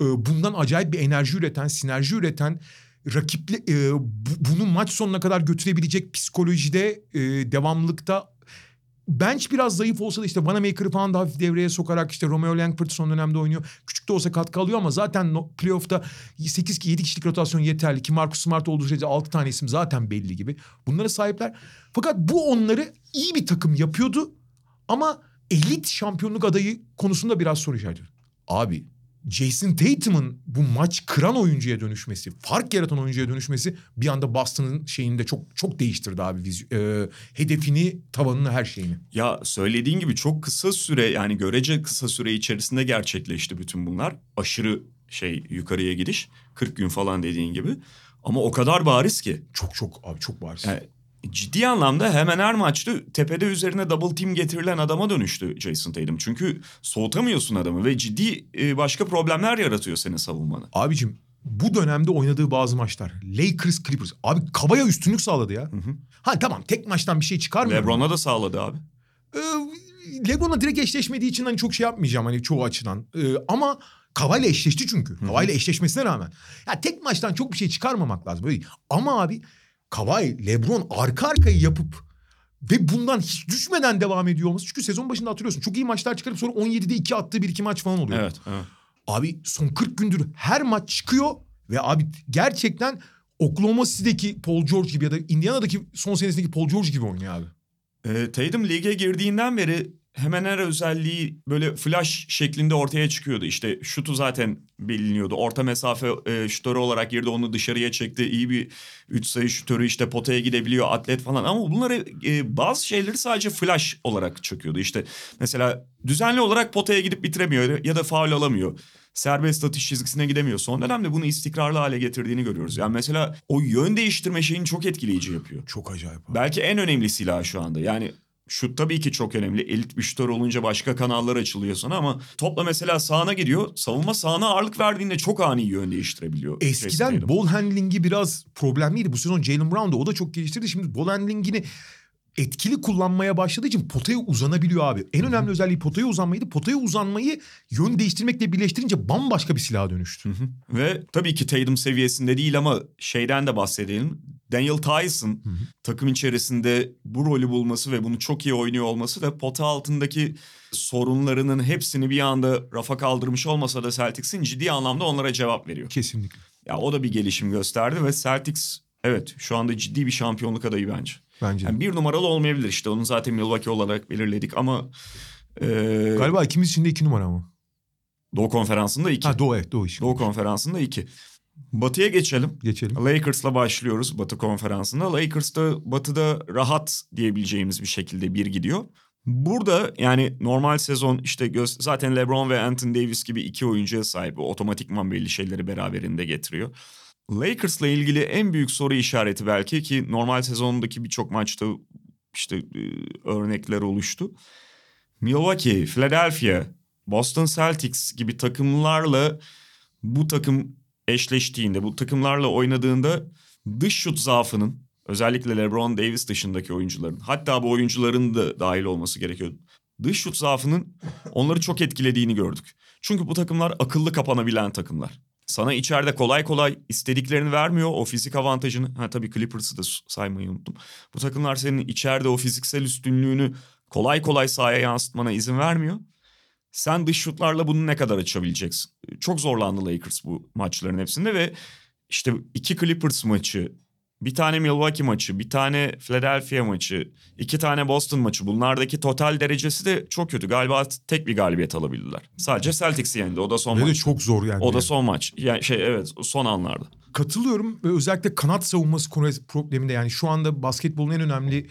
e, bundan acayip bir enerji üreten, sinerji üreten, rakiple e, bu- bunu maç sonuna kadar götürebilecek psikolojide, e, devamlılıkta bench biraz zayıf olsa da işte Vanamaker'ı falan da hafif devreye sokarak işte Romeo Langford son dönemde oynuyor. Küçük de olsa katkı alıyor ama zaten playoff'ta 8 ki 7 kişilik rotasyon yeterli ki Marcus Smart olduğu sürece 6 tane isim zaten belli gibi. Bunlara sahipler. Fakat bu onları iyi bir takım yapıyordu ama elit şampiyonluk adayı konusunda biraz soru işareti. Abi Jason Tatum'un bu maç kıran oyuncuya dönüşmesi, fark yaratan oyuncuya dönüşmesi bir anda Boston'ın şeyinde çok çok değiştirdi abi e, hedefini, tavanını, her şeyini. Ya söylediğin gibi çok kısa süre yani görece kısa süre içerisinde gerçekleşti bütün bunlar. Aşırı şey yukarıya gidiş 40 gün falan dediğin gibi. Ama o kadar bariz ki. Çok çok abi çok bariz. Yani ciddi anlamda hemen her maçta tepede üzerine double team getirilen adama dönüştü Jason Tatum. Çünkü soğutamıyorsun adamı ve ciddi e, başka problemler yaratıyor senin savunmanı. Abicim bu dönemde oynadığı bazı maçlar. Lakers Clippers. Abi Kabaya üstünlük sağladı ya. Ha tamam tek maçtan bir şey çıkarmıyor. LeBron'a da sağladı abi. Ee, LeBron'la direkt eşleşmediği için hani çok şey yapmayacağım hani çoğu açıdan. Ee, ama Kavay'la eşleşti çünkü. Kavay'la eşleşmesine rağmen. Ya tek maçtan çok bir şey çıkarmamak lazım. Böyle. Ama abi Kavay, LeBron arka arkayı yapıp ve bundan hiç düşmeden devam ediyor olması. Çünkü sezon başında hatırlıyorsun. Çok iyi maçlar çıkarıp sonra 17'de 2 attığı bir iki maç falan oluyor. Evet. evet. Abi son 40 gündür her maç çıkıyor ve abi gerçekten Oklahoma City'deki Paul George gibi ya da Indiana'daki son senesindeki Paul George gibi oynuyor abi. E, Tatum lige girdiğinden beri hemen her özelliği böyle flash şeklinde ortaya çıkıyordu. İşte şutu zaten biliniyordu. Orta mesafe e, şutörü olarak girdi onu dışarıya çekti. İyi bir 3 sayı şutörü işte potaya gidebiliyor atlet falan. Ama bunları e, bazı şeyleri sadece flash olarak çöküyordu. İşte mesela düzenli olarak potaya gidip bitiremiyor ya da faul alamıyor. Serbest atış çizgisine gidemiyor. Son dönemde bunu istikrarlı hale getirdiğini görüyoruz. Yani mesela o yön değiştirme şeyini çok etkileyici yapıyor. Çok acayip abi. Belki en önemli silah şu anda. Yani şut tabii ki çok önemli. Elit bir şutör olunca başka kanallar açılıyor sana ama topla mesela sağına gidiyor. Savunma sağına ağırlık verdiğinde çok ani yön değiştirebiliyor. Eskiden ball handling'i biraz problemliydi. Bu sezon Jalen Brown da o da çok geliştirdi. Şimdi ball handling'ini etkili kullanmaya başladığı için potaya uzanabiliyor abi. En önemli özelliği potaya uzanmaydı. Potaya uzanmayı yön değiştirmekle birleştirince bambaşka bir silaha dönüştü. Ve tabii ki Tatum seviyesinde değil ama şeyden de bahsedelim. Daniel Tyson takım içerisinde bu rolü bulması ve bunu çok iyi oynuyor olması ve pota altındaki sorunlarının hepsini bir anda rafa kaldırmış olmasa da Celtics'in ciddi anlamda onlara cevap veriyor. Kesinlikle. Ya o da bir gelişim gösterdi ve Celtics evet şu anda ciddi bir şampiyonluk adayı bence. Bence. Yani bir numaralı olmayabilir işte onu zaten Milwaukee olarak belirledik ama e, Galiba ikimiz için de iki numara ama. Doğu konferansında iki. Ha Doğu evet Doğu işi. Doğu konferansında iki. Batı'ya geçelim. Geçelim. Lakers'la başlıyoruz Batı konferansında. Lakers'ta Batı'da rahat diyebileceğimiz bir şekilde bir gidiyor. Burada yani normal sezon işte göz, zaten LeBron ve Anthony Davis gibi iki oyuncuya sahip. Otomatikman belli şeyleri beraberinde getiriyor. Lakers'la ilgili en büyük soru işareti belki ki normal sezondaki birçok maçta işte e, örnekler oluştu. Milwaukee, Philadelphia, Boston Celtics gibi takımlarla bu takım eşleştiğinde, bu takımlarla oynadığında dış şut zaafının özellikle LeBron Davis dışındaki oyuncuların hatta bu oyuncuların da dahil olması gerekiyor. Dış şut zaafının onları çok etkilediğini gördük. Çünkü bu takımlar akıllı kapanabilen takımlar. Sana içeride kolay kolay istediklerini vermiyor. O fizik avantajını. Ha tabii Clippers'ı da saymayı unuttum. Bu takımlar senin içeride o fiziksel üstünlüğünü kolay kolay sahaya yansıtmana izin vermiyor. Sen dış şutlarla bunu ne kadar açabileceksin? Çok zorlandı Lakers bu maçların hepsinde ve işte iki Clippers maçı, bir tane Milwaukee maçı, bir tane Philadelphia maçı, iki tane Boston maçı. Bunlardaki total derecesi de çok kötü. Galiba tek bir galibiyet alabildiler. Sadece Celtics'i yendi. O da son Ve de maç. çok zor yani. O da son maç. Yani şey evet son anlarda. Katılıyorum ve özellikle kanat savunması konu probleminde yani şu anda basketbolun en önemli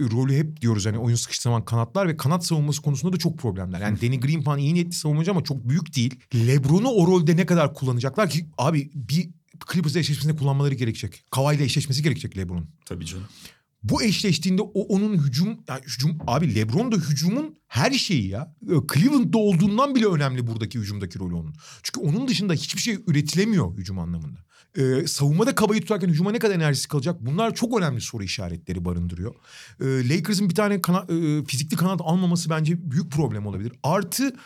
rolü hep diyoruz hani oyun sıkıştığı zaman kanatlar ve kanat savunması konusunda da çok problemler. Yani Danny Green falan iyi niyetli savunmacı ama çok büyük değil. LeBron'u o rolde ne kadar kullanacaklar ki abi bir Clippers'la eşleşmesinde kullanmaları gerekecek. Kawhi'yle eşleşmesi gerekecek LeBron'un. Tabii canım. Bu eşleştiğinde o onun hücum yani hücum abi LeBron da hücumun her şeyi ya. Cleveland'da olduğundan bile önemli buradaki hücumdaki rolü onun. Çünkü onun dışında hiçbir şey üretilemiyor hücum anlamında. Ee, savunmada kabayı tutarken hücuma ne kadar enerjisi kalacak? Bunlar çok önemli soru işaretleri barındırıyor. Ee, Lakers'ın bir tane kana, e, fizikli kanat almaması bence büyük problem olabilir. Artı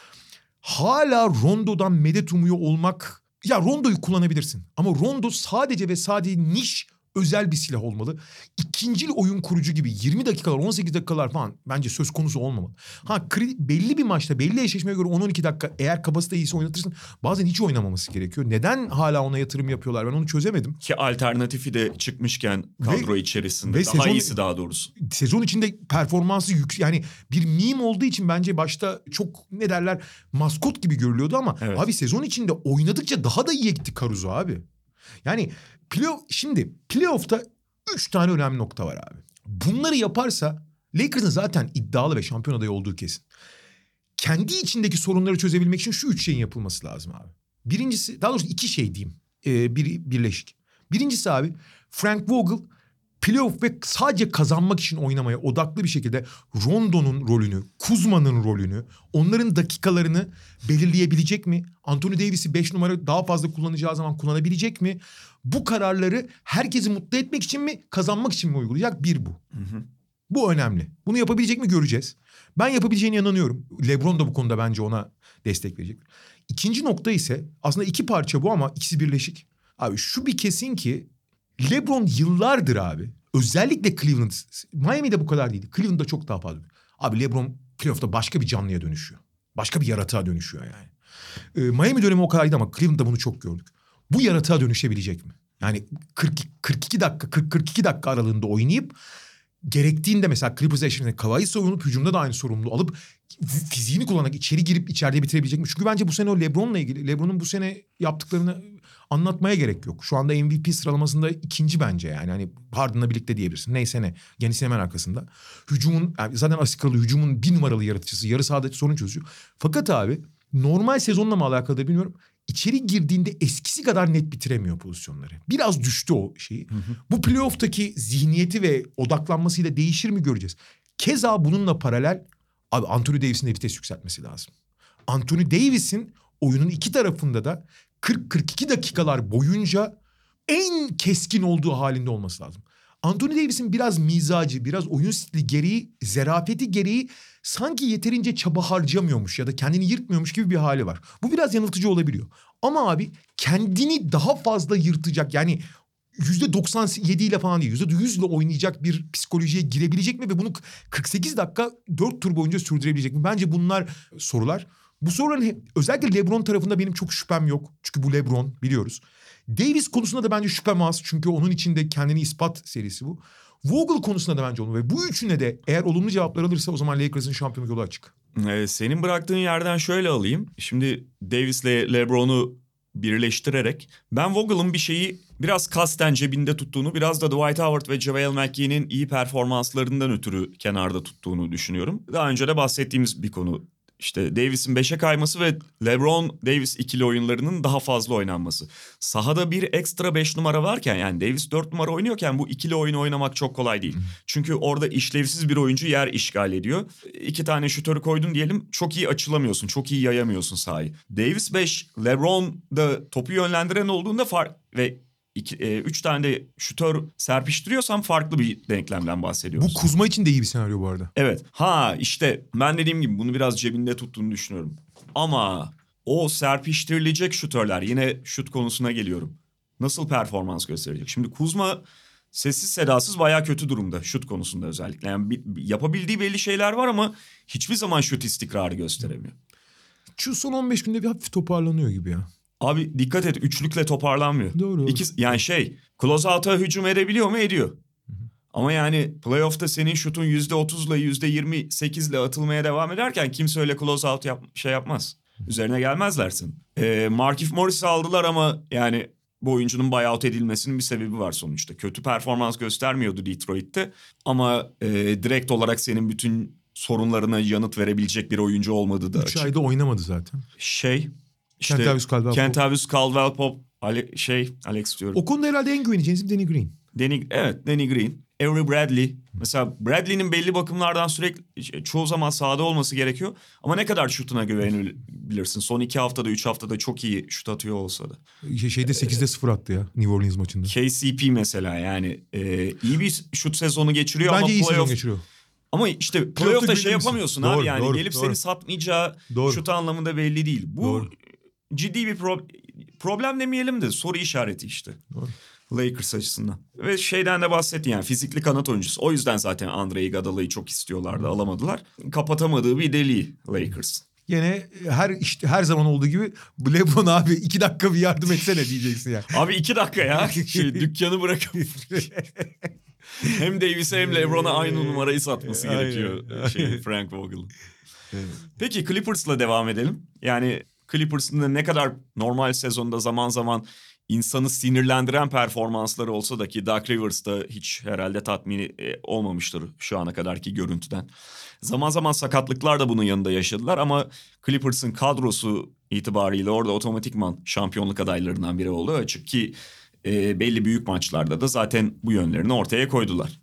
hala Rondo'dan medet umuyor olmak... Ya Rondo'yu kullanabilirsin ama Rondo sadece ve sadece niş özel bir silah olmalı. İkincil oyun kurucu gibi 20 dakikalar 18 dakikalar falan bence söz konusu olmamalı. Ha belli bir maçta belli eşleşmeye göre 10-12 dakika eğer kapasite iyiyse oynatırsın. Bazen hiç oynamaması gerekiyor. Neden hala ona yatırım yapıyorlar ben onu çözemedim. Ki alternatifi de çıkmışken kadro Ve- içerisinde. ve daha sezon- iyisi daha doğrusu. Sezon içinde performansı yüksek yani bir meme olduğu için bence başta çok ne derler maskot gibi görülüyordu ama Evet. abi sezon içinde oynadıkça daha da iyi gitti Caruso abi. Yani playoff şimdi playoff'ta 3 tane önemli nokta var abi. Bunları yaparsa Lakers'ın zaten iddialı ve şampiyon adayı olduğu kesin. Kendi içindeki sorunları çözebilmek için şu üç şeyin yapılması lazım abi. Birincisi daha doğrusu iki şey diyeyim. Ee, biri birleşik. Birincisi abi Frank Vogel playoff ve sadece kazanmak için oynamaya odaklı bir şekilde Rondo'nun rolünü, Kuzma'nın rolünü, onların dakikalarını belirleyebilecek mi? Anthony Davis'i 5 numara daha fazla kullanacağı zaman kullanabilecek mi? Bu kararları herkesi mutlu etmek için mi, kazanmak için mi uygulayacak? Bir bu. Bu önemli. Bunu yapabilecek mi göreceğiz. Ben yapabileceğine inanıyorum. LeBron da bu konuda bence ona destek verecek. İkinci nokta ise aslında iki parça bu ama ikisi birleşik. Abi şu bir kesin ki LeBron yıllardır abi özellikle Cleveland, Miami'de bu kadar değildi. Cleveland'da çok daha fazla. Abi LeBron playoff'ta başka bir canlıya dönüşüyor. Başka bir yaratığa dönüşüyor yani. Ee, Miami dönemi o kadardı ama Cleveland'da bunu çok gördük. Bu yaratığa dönüşebilecek mi? Yani 40, 42 dakika 40 42 dakika aralığında oynayıp gerektiğinde mesela Clippers eşliğinde Kawhi savunup hücumda da aynı sorumluluğu alıp fiziğini kullanarak içeri girip içeride bitirebilecek mi? Çünkü bence bu sene o LeBron'la ilgili LeBron'un bu sene yaptıklarını anlatmaya gerek yok. Şu anda MVP sıralamasında ikinci bence yani. Hani Harden'la birlikte diyebilirsin. Neyse ne. Yanis'in hemen arkasında. Hücumun yani zaten asikalı hücumun bir numaralı yaratıcısı. Yarı sahada sorun çözüyor. Fakat abi normal sezonla mı alakalı da bilmiyorum. İçeri girdiğinde eskisi kadar net bitiremiyor pozisyonları. Biraz düştü o şeyi. Bu playoff'taki zihniyeti ve odaklanmasıyla değişir mi göreceğiz. Keza bununla paralel abi Anthony Davis'in de vites yükseltmesi lazım. Anthony Davis'in oyunun iki tarafında da 40-42 dakikalar boyunca en keskin olduğu halinde olması lazım. Anthony Davis'in biraz mizacı, biraz oyun stili gereği, zerafeti gereği sanki yeterince çaba harcamıyormuş ya da kendini yırtmıyormuş gibi bir hali var. Bu biraz yanıltıcı olabiliyor. Ama abi kendini daha fazla yırtacak yani yüzde 97 ile falan değil yüzde 100 ile oynayacak bir psikolojiye girebilecek mi ve bunu 48 dakika 4 tur boyunca sürdürebilecek mi? Bence bunlar sorular. Bu soruların özellikle LeBron tarafında benim çok şüphem yok. Çünkü bu LeBron biliyoruz. Davis konusunda da bence şüphem az. Çünkü onun içinde kendini ispat serisi bu. Vogel konusunda da bence onu ve bu üçüne de eğer olumlu cevaplar alırsa o zaman Lakers'ın şampiyonluk yolu açık. Ee, senin bıraktığın yerden şöyle alayım. Şimdi Davis'le LeBron'u birleştirerek ben Vogel'ın bir şeyi biraz kasten cebinde tuttuğunu biraz da Dwight Howard ve JaVale McGee'nin iyi performanslarından ötürü kenarda tuttuğunu düşünüyorum. Daha önce de bahsettiğimiz bir konu işte Davis'in 5'e kayması ve LeBron Davis ikili oyunlarının daha fazla oynanması. Sahada bir ekstra 5 numara varken yani Davis 4 numara oynuyorken bu ikili oyunu oynamak çok kolay değil. Çünkü orada işlevsiz bir oyuncu yer işgal ediyor. İki tane şutörü koydun diyelim çok iyi açılamıyorsun, çok iyi yayamıyorsun sahayı. Davis 5, LeBron da topu yönlendiren olduğunda fark ve iki, e, üç tane de şutör serpiştiriyorsam farklı bir denklemden bahsediyoruz. Bu Kuzma için de iyi bir senaryo bu arada. Evet. Ha işte ben dediğim gibi bunu biraz cebinde tuttuğunu düşünüyorum. Ama o serpiştirilecek şutörler yine şut konusuna geliyorum. Nasıl performans gösterecek? Şimdi Kuzma sessiz sedasız bayağı kötü durumda şut konusunda özellikle. Yani bir- yapabildiği belli şeyler var ama hiçbir zaman şut istikrarı gösteremiyor. Şu son 15 günde bir hafif toparlanıyor gibi ya. Abi dikkat et üçlükle toparlanmıyor. Doğru. İki, yani şey closeout'a hücum edebiliyor mu? Ediyor. Ama yani playoff'ta senin şutun %30'la %28'le atılmaya devam ederken kimse öyle closeout yap, şey yapmaz. Üzerine gelmezlersin. Ee, Markif Morris'i aldılar ama yani bu oyuncunun buyout edilmesinin bir sebebi var sonuçta. Kötü performans göstermiyordu Detroit'te ama e, direkt olarak senin bütün sorunlarına yanıt verebilecek bir oyuncu olmadığı da 3 açık. ayda oynamadı zaten. Şey işte Kentavius Caldwell-Pope. Kentavius Caldwell-Pope Ale- şey Alex diyorum. O konuda herhalde en güveneceğiniz isim Danny Green. Danny, evet Danny Green. Avery Bradley. Mesela Bradley'nin belli bakımlardan sürekli çoğu zaman sahada olması gerekiyor. Ama ne kadar şutuna güvenebilirsin. Son iki haftada üç haftada çok iyi şut atıyor olsa da. Şey- Şeyde 8'de 0 attı ya New Orleans maçında. KCP mesela yani e, iyi bir şut sezonu geçiriyor Bence ama iyi sezon playoff... geçiriyor. Ama işte Playoff'ta şey yapamıyorsun Doğru, abi yani. doğru, Gelip doğru. seni satmayacağı Doğru. şut anlamında belli değil. Bu Doğru. Ciddi bir pro- problem demeyelim de soru işareti işte. Doğru. Lakers açısından. Ve şeyden de bahsettin yani fizikli kanat oyuncusu. O yüzden zaten Andre Iguodala'yı çok istiyorlardı alamadılar. Kapatamadığı bir deliği Lakers. Gene her işte her zaman olduğu gibi LeBron abi iki dakika bir yardım etsene diyeceksin yani. Abi iki dakika ya. Şey, dükkanı bırakıp hem Davis'e hem LeBron'a aynı numarayı satması Aynen. gerekiyor şey, Frank Vogel'ın. Peki Clippers'la devam edelim. Yani Clippers'ın da ne kadar normal sezonda zaman zaman insanı sinirlendiren performansları olsa da ki Doug Rivers da hiç herhalde tatmini e, olmamıştır şu ana kadarki görüntüden. Zaman zaman sakatlıklar da bunun yanında yaşadılar ama Clippers'ın kadrosu itibariyle orada otomatikman şampiyonluk adaylarından biri oldu. Açık ki e, belli büyük maçlarda da zaten bu yönlerini ortaya koydular.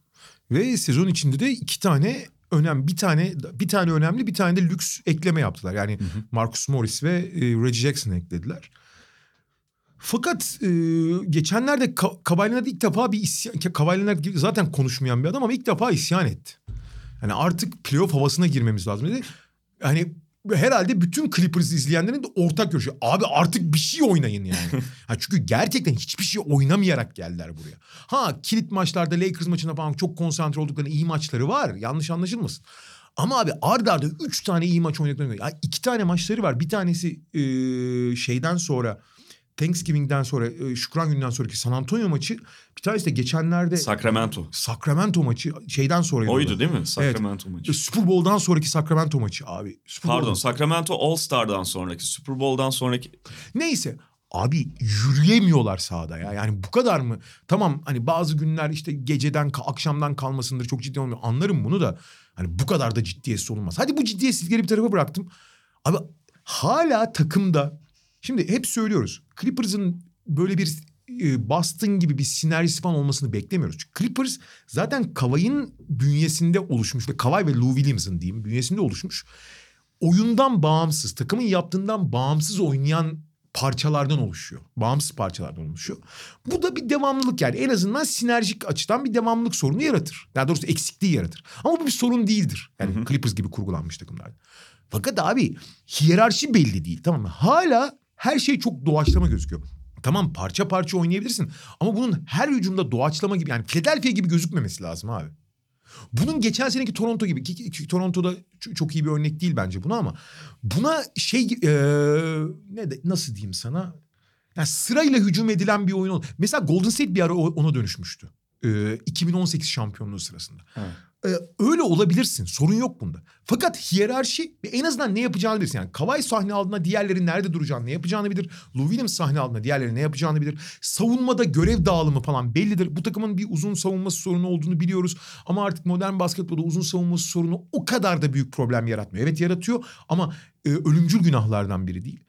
Ve sezon içinde de iki tane önem bir tane bir tane önemli bir tane de lüks ekleme yaptılar. Yani Marcus Morris ve e, Reggie Jackson eklediler. Fakat e, geçenlerde Ka- ilk defa bir isyan... Gibi zaten konuşmayan bir adam ama ilk defa isyan etti. Yani artık playoff havasına girmemiz lazım dedi. Hani herhalde bütün Clippers izleyenlerin de ortak görüşü. Abi artık bir şey oynayın yani. ha çünkü gerçekten hiçbir şey oynamayarak geldiler buraya. Ha kilit maçlarda Lakers maçına falan çok konsantre olduklarında iyi maçları var. Yanlış anlaşılmasın. Ama abi arda arda üç tane iyi maç oynadıklarını ya iki tane maçları var. Bir tanesi e, şeyden sonra Thanksgiving'den sonra e, Şükran gününden sonraki San Antonio maçı. Bir tanesi de geçenlerde Sacramento. Sacramento maçı şeyden sonra. Oydu değil mi? Sacramento maçı. Super Bowl'dan sonraki Sacramento maçı abi. Super Pardon Bowl. Sacramento All Star'dan sonraki Super Bowl'dan sonraki Neyse abi yürüyemiyorlar sahada ya. Yani bu kadar mı? Tamam hani bazı günler işte geceden akşamdan kalmasındır çok ciddi olmuyor. Anlarım bunu da. Hani bu kadar da ciddiyetsiz olunmaz. Hadi bu ciddiyetsizlikleri bir tarafa bıraktım. Abi hala takımda şimdi hep söylüyoruz. Clippers'ın böyle bir e, Boston gibi bir sinerjisi falan olmasını beklemiyoruz. Çünkü Clippers zaten Kawhi'nin bünyesinde oluşmuş ve Kawhi ve Lou Williams'ın diyeyim bünyesinde oluşmuş. Oyundan bağımsız, takımın yaptığından bağımsız oynayan parçalardan oluşuyor. Bağımsız parçalardan oluşuyor. Bu da bir devamlılık yani en azından sinerjik açıdan bir devamlılık sorunu yaratır. Daha doğrusu eksikliği yaratır. Ama bu bir sorun değildir. Yani Clippers gibi kurgulanmış takımlarda. Fakat abi hiyerarşi belli değil tamam mı? Hala her şey çok doğaçlama gözüküyor. Tamam parça parça oynayabilirsin ama bunun her hücumda doğaçlama gibi yani Philadelphia gibi gözükmemesi lazım abi. Bunun geçen seneki Toronto gibi ki, ki Toronto'da çok iyi bir örnek değil bence buna ama buna şey eee, ne de, nasıl diyeyim sana yani sırayla hücum edilen bir oyun Mesela Golden State bir ara ona dönüşmüştü. Eee, 2018 şampiyonluğu sırasında. Evet. Ee, öyle olabilirsin. Sorun yok bunda. Fakat hiyerarşi en azından ne yapacağını bilirsin. Yani Kawhi sahne aldığında diğerleri nerede duracağını, ne yapacağını bilir. Lou Williams sahne aldığında diğerleri ne yapacağını bilir. Savunmada görev dağılımı falan bellidir. Bu takımın bir uzun savunması sorunu olduğunu biliyoruz. Ama artık modern basketbolda uzun savunması sorunu o kadar da büyük problem yaratmıyor. Evet yaratıyor ama e, ölümcül günahlardan biri değil.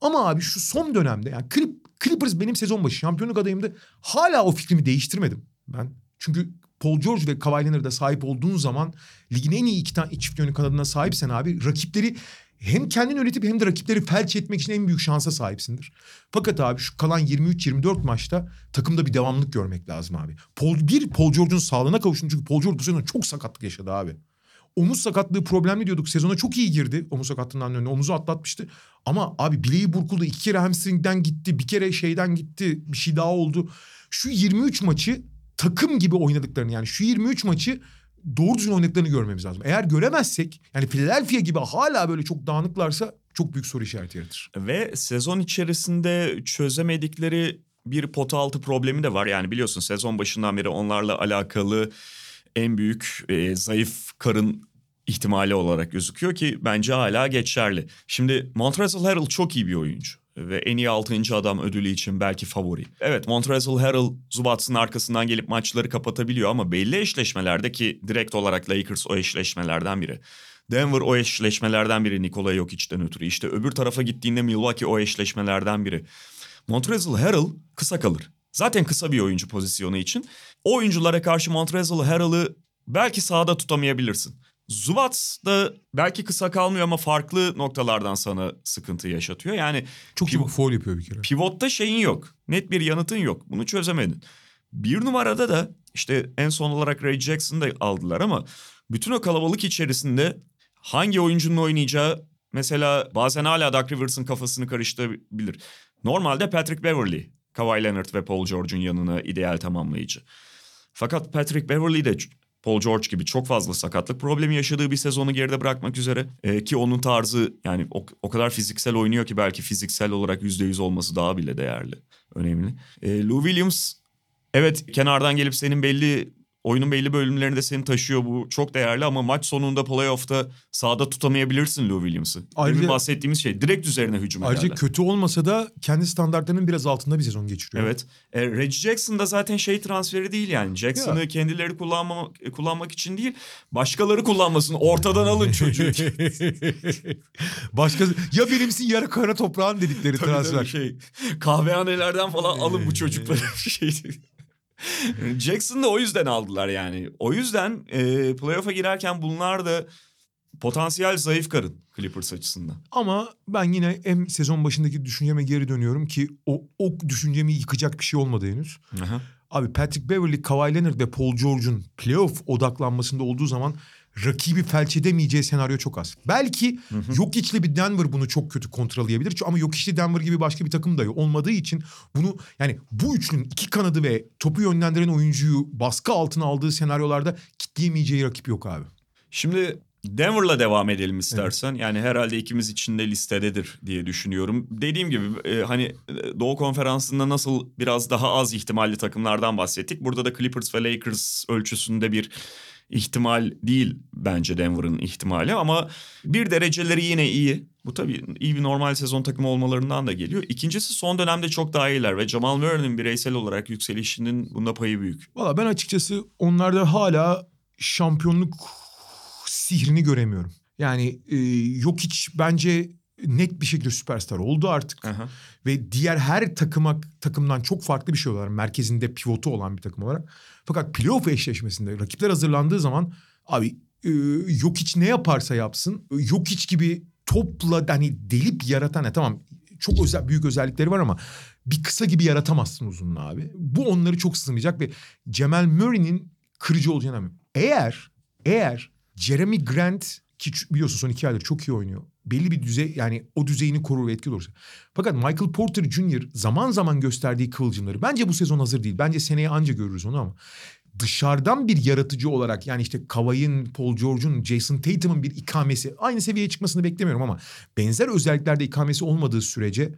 Ama abi şu son dönemde yani Clip, Clippers benim sezon başı şampiyonluk adayımdı. Hala o fikrimi değiştirmedim ben. Çünkü Paul George ve Kawhi Leonard'a sahip olduğun zaman ligin en iyi iki tane çift yönlü kanadına sahipsen abi rakipleri hem kendini yönetip hem de rakipleri felç etmek için en büyük şansa sahipsindir. Fakat abi şu kalan 23-24 maçta takımda bir devamlık görmek lazım abi. Paul, bir Paul George'un sağlığına kavuştu çünkü Paul George bu sezon çok sakatlık yaşadı abi. Omuz sakatlığı problemli diyorduk. Sezona çok iyi girdi omuz sakatlığından önce. Omuzu atlatmıştı. Ama abi bileği burkuldu. iki kere hamstringden gitti. Bir kere şeyden gitti. Bir şey daha oldu. Şu 23 maçı takım gibi oynadıklarını yani şu 23 maçı doğru düzgün oynadıklarını görmemiz lazım. Eğer göremezsek yani Philadelphia gibi hala böyle çok dağınıklarsa çok büyük soru işareti yaratır. Ve sezon içerisinde çözemedikleri bir pota altı problemi de var. Yani biliyorsun sezon başından beri onlarla alakalı en büyük e, zayıf karın ihtimali olarak gözüküyor ki bence hala geçerli. Şimdi Montrezl Harrell çok iyi bir oyuncu ve en iyi 6. adam ödülü için belki favori. Evet Montrezl Harrell Zubats'ın arkasından gelip maçları kapatabiliyor ama belli eşleşmelerde ki direkt olarak Lakers o eşleşmelerden biri. Denver o eşleşmelerden biri Nikola Jokic'ten ötürü. İşte öbür tarafa gittiğinde Milwaukee o eşleşmelerden biri. Montrezl Harrell kısa kalır. Zaten kısa bir oyuncu pozisyonu için. O oyunculara karşı Montrezl Harrell'ı belki sahada tutamayabilirsin. Zubats da belki kısa kalmıyor ama farklı noktalardan sana sıkıntı yaşatıyor. Yani çok iyi foul yapıyor bir kere. Pivotta şeyin yok. Net bir yanıtın yok. Bunu çözemedin. Bir numarada da işte en son olarak Ray Jackson'ı da aldılar ama bütün o kalabalık içerisinde hangi oyuncunun oynayacağı mesela bazen hala Doug Rivers'ın kafasını karıştırabilir. Normalde Patrick Beverly, Kawhi Leonard ve Paul George'un yanına ideal tamamlayıcı. Fakat Patrick Beverly de Paul George gibi çok fazla sakatlık problemi yaşadığı bir sezonu geride bırakmak üzere. E, ki onun tarzı yani o, o kadar fiziksel oynuyor ki belki fiziksel olarak %100 olması daha bile değerli. Önemli. E, Lou Williams evet kenardan gelip senin belli oyunun belli bölümlerinde seni taşıyor bu çok değerli ama maç sonunda playoff'ta sahada tutamayabilirsin Lou Williams'ı. Ayrıca Demin bahsettiğimiz şey direkt üzerine hücum ederler. Ayrıca kötü olmasa da kendi standartlarının biraz altında bir sezon geçiriyor. Evet. E, Reggie Jackson da zaten şey transferi değil yani. Jackson'ı ya. kendileri kullanma, kullanmak için değil başkaları kullanmasın. Ortadan alın çocuğu. Başka ya benimsin yarı kara toprağın dedikleri tabii transfer. Tabii şey, kahvehanelerden falan alın bu çocukları. şey Jackson da o yüzden aldılar yani. O yüzden e, playoff'a girerken bunlar da potansiyel zayıf karın Clippers açısından. Ama ben yine hem sezon başındaki düşünceme geri dönüyorum ki o, o düşüncemi yıkacak bir şey olmadı henüz. Aha. Abi Patrick Beverly, Kawhi Leonard ve Paul George'un playoff odaklanmasında olduğu zaman rakibi felç edemeyeceği senaryo çok az. Belki hı hı. yok içli bir Denver bunu çok kötü kontrolleyebilir. Ama yok içli Denver gibi başka bir takım da olmadığı için bunu yani bu üçlünün iki kanadı ve topu yönlendiren oyuncuyu baskı altına aldığı senaryolarda kitleyemeyeceği rakip yok abi. Şimdi Denver'la devam edelim istersen. Evet. Yani herhalde ikimiz için de listededir diye düşünüyorum. Dediğim gibi e, hani e, Doğu Konferansı'nda nasıl biraz daha az ihtimalli takımlardan bahsettik. Burada da Clippers ve Lakers ölçüsünde bir ihtimal değil bence Denver'ın ihtimali ama bir dereceleri yine iyi. Bu tabii iyi bir normal sezon takımı olmalarından da geliyor. İkincisi son dönemde çok daha iyiler ve Jamal Murray'nin bireysel olarak yükselişinin bunda payı büyük. Valla ben açıkçası onlarda hala şampiyonluk sihrini göremiyorum. Yani e, yok hiç bence net bir şekilde süperstar oldu artık. Aha. Ve diğer her takıma takımdan çok farklı bir şey olarak merkezinde pivotu olan bir takım olarak. Fakat playoff eşleşmesinde rakipler hazırlandığı zaman abi e, yok hiç ne yaparsa yapsın yok hiç gibi topla hani delip yaratan ne tamam çok özel büyük özellikleri var ama bir kısa gibi yaratamazsın uzunluğu abi. Bu onları çok sınırlayacak ve Cemal Murray'nin kırıcı olacağını Eğer eğer Jeremy Grant ki biliyorsun son iki aydır çok iyi oynuyor. Belli bir düzey yani o düzeyini korur ve etkili olursa. Fakat Michael Porter Jr. zaman zaman gösterdiği kıvılcımları bence bu sezon hazır değil. Bence seneye anca görürüz onu ama dışarıdan bir yaratıcı olarak yani işte Kawhi'nin, Paul George'un, Jason Tatum'un bir ikamesi aynı seviyeye çıkmasını beklemiyorum ama benzer özelliklerde ikamesi olmadığı sürece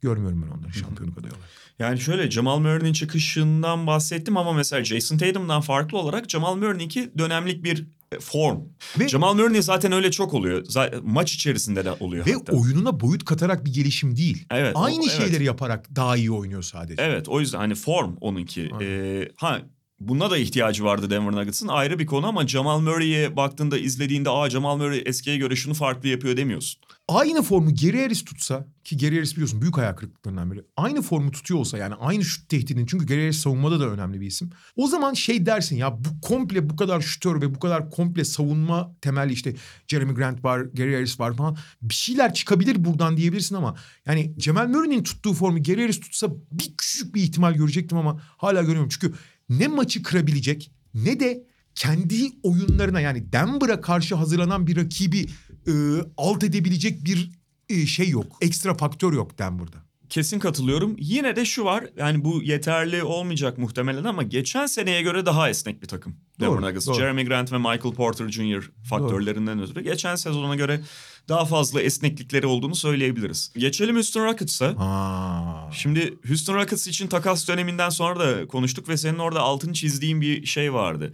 görmüyorum ben onları şampiyonluk adayı olarak. Yani şöyle Jamal Murray'nin çıkışından bahsettim ama mesela Jason Tatum'dan farklı olarak Jamal Murray'ninki dönemlik bir form. Ve- Jamal Murray zaten öyle çok oluyor. Zaten maç içerisinde de oluyor Ve hatta. oyununa boyut katarak bir gelişim değil. Evet, o- Aynı evet. şeyleri yaparak daha iyi oynuyor sadece. Evet o yüzden hani form onunki. Aynen. Ee, ha buna da ihtiyacı vardı Denver Nuggets'ın ayrı bir konu ama Jamal Murray'e baktığında izlediğinde aa Jamal Murray eskiye göre şunu farklı yapıyor demiyorsun. Aynı formu Gary Harris tutsa ki Gary Harris biliyorsun büyük hayal kırıklıklarından biri. Aynı formu tutuyor olsa yani aynı şut tehdidini çünkü Gary Harris savunmada da önemli bir isim. O zaman şey dersin ya bu komple bu kadar şutör ve bu kadar komple savunma temelli işte Jeremy Grant var, Gary Harris var falan bir şeyler çıkabilir buradan diyebilirsin ama yani Cemal Murray'nin tuttuğu formu Gary Harris tutsa bir küçük bir ihtimal görecektim ama hala görüyorum. Çünkü ne maçı kırabilecek ne de kendi oyunlarına yani Denver'a karşı hazırlanan bir rakibi e, alt edebilecek bir e, şey yok. Ekstra faktör yok Denver'da. Kesin katılıyorum. Yine de şu var yani bu yeterli olmayacak muhtemelen ama geçen seneye göre daha esnek bir takım. Doğru, Denver Nuggets. doğru. Jeremy Grant ve Michael Porter Jr. faktörlerinden ötürü geçen sezona göre daha fazla esneklikleri olduğunu söyleyebiliriz. Geçelim Houston Rockets'a. Şimdi Houston Rockets için takas döneminden sonra da konuştuk ve senin orada altını çizdiğin bir şey vardı.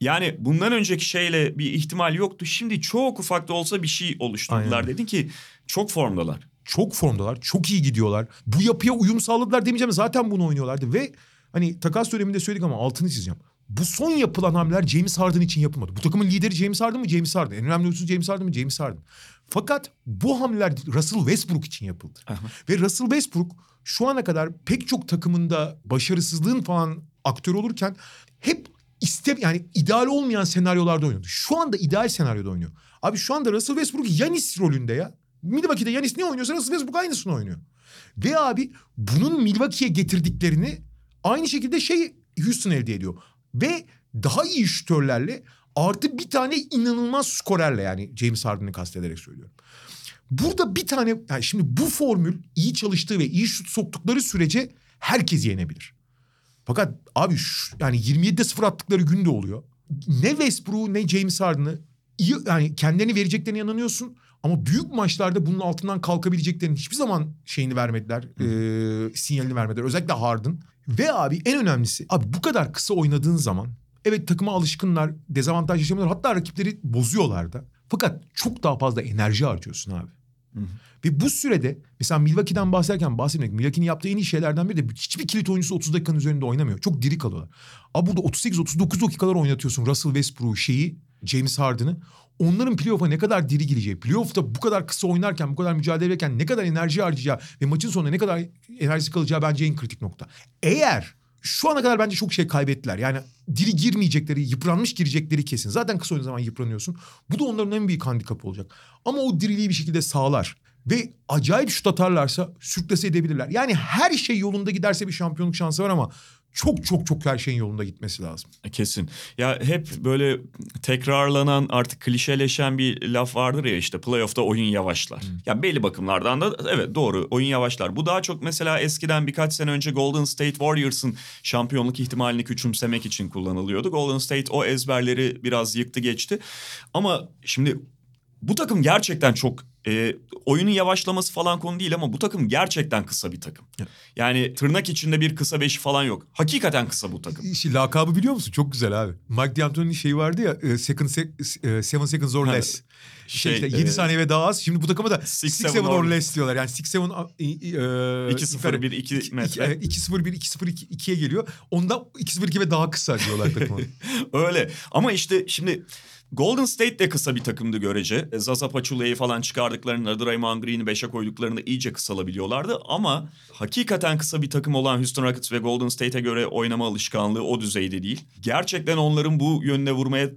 Yani bundan önceki şeyle bir ihtimal yoktu. Şimdi çok ufak da olsa bir şey oluşturdular. Aynen. Dedin ki çok formdalar. Çok formdalar, çok iyi gidiyorlar. Bu yapıya uyum sağladılar demeyeceğim zaten bunu oynuyorlardı ve hani takas döneminde söyledik ama altını çizeceğim. Bu son yapılan hamleler James Harden için yapılmadı. Bu takımın lideri James Harden mı? James Harden. En önemli oyuncusu James Harden mı? James Harden. Fakat bu hamleler Russell Westbrook için yapıldı. Ve Russell Westbrook şu ana kadar pek çok takımında başarısızlığın falan aktörü olurken hep iste yani ideal olmayan senaryolarda oynuyordu. Şu anda ideal senaryoda oynuyor. Abi şu anda Russell Westbrook Yanis rolünde ya. Milwaukee'de Yanis ne oynuyorsa Russell Westbrook aynısını oynuyor. Ve abi bunun Milwaukee'ye getirdiklerini aynı şekilde şey Houston elde ediyor. Ve daha iyi şütörlerle artı bir tane inanılmaz skorerle yani James Harden'ı kastederek söylüyorum. Burada bir tane yani şimdi bu formül iyi çalıştığı ve iyi şut soktukları sürece herkes yenebilir. Fakat abi şu, yani 27'de 0 attıkları gün de oluyor. Ne Westbrook'u ne James Harden'ı iyi yani kendilerini vereceklerine inanıyorsun. Ama büyük maçlarda bunun altından kalkabileceklerinin hiçbir zaman şeyini vermediler. e, sinyalini vermediler. Özellikle Harden. Ve abi en önemlisi abi bu kadar kısa oynadığın zaman evet takıma alışkınlar, dezavantaj yaşamıyorlar. Hatta rakipleri bozuyorlar da. Fakat çok daha fazla enerji harcıyorsun abi. Ve bu sürede mesela Milwaukee'den bahsederken bahsetmek Milwaukee'nin yaptığı en iyi şeylerden biri de hiçbir kilit oyuncusu 30 dakikanın üzerinde oynamıyor. Çok diri kalıyorlar. Ama burada 38-39 dakikalar oynatıyorsun Russell Westbrook'u şeyi James Harden'ı. Onların playoff'a ne kadar diri gireceği, playoff'ta bu kadar kısa oynarken, bu kadar mücadele ederken ne kadar enerji harcayacağı ve maçın sonunda ne kadar enerjisi kalacağı bence en kritik nokta. Eğer şu ana kadar bence çok şey kaybettiler. Yani diri girmeyecekleri, yıpranmış girecekleri kesin. Zaten kısa oyun zaman yıpranıyorsun. Bu da onların en büyük handikapı olacak. Ama o diriliği bir şekilde sağlar. Ve acayip şut atarlarsa sürklase edebilirler. Yani her şey yolunda giderse bir şampiyonluk şansı var ama çok çok çok her şeyin yolunda gitmesi lazım. Kesin. Ya hep böyle tekrarlanan artık klişeleşen bir laf vardır ya işte playoff'ta oyun yavaşlar. Ya belli bakımlardan da evet doğru oyun yavaşlar. Bu daha çok mesela eskiden birkaç sene önce Golden State Warriors'ın şampiyonluk ihtimalini küçümsemek için kullanılıyordu. Golden State o ezberleri biraz yıktı geçti. Ama şimdi bu takım gerçekten çok e, oyunun yavaşlaması falan konu değil ama bu takım gerçekten kısa bir takım. Yani tırnak içinde bir kısa beşi falan yok. Hakikaten kısa bu takım. İşte lakabı biliyor musun? Çok güzel abi. Mike D'Antoni'nin şeyi vardı ya e, second sec- e, seven seconds or less. Şey, şey, işte 7 e, saniye ve daha az. Şimdi bu takıma da Six, 6 7 seven or or- less diyorlar. Yani 6 7 2-0-1, 2 metre. Evet 2-0-1 2-0 2'ye geliyor. Onda 2-0-2 ve daha kısa diyorlar takıma. Öyle ama işte şimdi Golden State de kısa bir takımdı görece. E, Zaza Pachulia'yı falan çıkardıklarında Draymond Green'i 5'e koyduklarında iyice kısalabiliyorlardı. Ama hakikaten kısa bir takım olan Houston Rockets ve Golden State'e göre oynama alışkanlığı o düzeyde değil. Gerçekten onların bu yönde vurmaya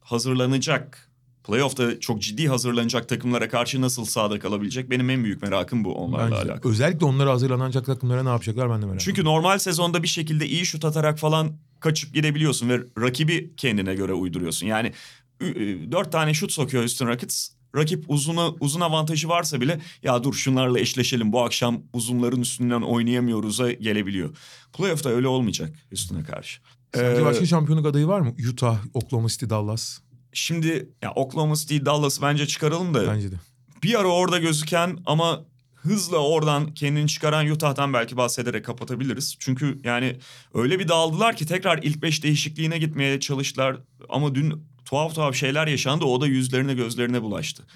hazırlanacak Playoff'ta çok ciddi hazırlanacak takımlara karşı nasıl sahada kalabilecek benim en büyük merakım bu onlarla Bence alakalı. Özellikle onlara hazırlanacak takımlara ne yapacaklar ben de merak Çünkü normal sezonda bir şekilde iyi şut atarak falan kaçıp gidebiliyorsun ve rakibi kendine göre uyduruyorsun. Yani ü- ü, dört tane şut sokuyor Houston Rockets. Rakip uzuna, uzun avantajı varsa bile ya dur şunlarla eşleşelim bu akşam uzunların üstünden oynayamıyoruz'a gelebiliyor. Playoff'ta öyle olmayacak Houston'a karşı. Sence Ee, başka şampiyonluk adayı var mı? Utah, Oklahoma City, Dallas. Şimdi ya Oklahoma City, Dallas'ı bence çıkaralım da Bence de. bir ara orada gözüken ama hızla oradan kendini çıkaran Utah'tan belki bahsederek kapatabiliriz. Çünkü yani öyle bir dağıldılar ki tekrar ilk beş değişikliğine gitmeye çalıştılar. Ama dün tuhaf tuhaf şeyler yaşandı. O da yüzlerine gözlerine bulaştı.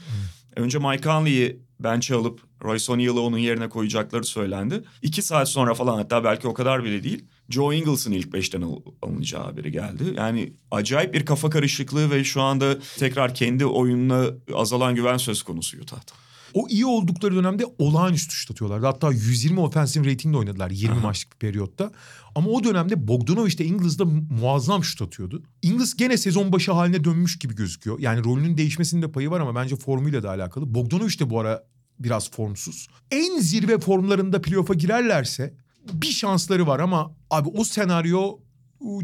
Önce Mike Conley'i bench'e alıp Royce O'Neal'ı onun yerine koyacakları söylendi. İki saat sonra falan hatta belki o kadar bile değil. Joe Ingles'ın ilk beşten al- alınacağı haberi geldi. Yani acayip bir kafa karışıklığı ve şu anda tekrar kendi oyununa azalan güven söz konusu Utah'ta. O iyi oldukları dönemde olağanüstü şut atıyorlardı. Hatta 120 offensive ratingle oynadılar 20 maçlık bir periyotta. Ama o dönemde Bogdanovic de Ingles da muazzam şut atıyordu. Ingles gene sezon başı haline dönmüş gibi gözüküyor. Yani rolünün değişmesinde payı var ama bence formuyla da alakalı. Bogdanovic de bu ara biraz formsuz. En zirve formlarında playoff'a girerlerse bir şansları var ama abi o senaryo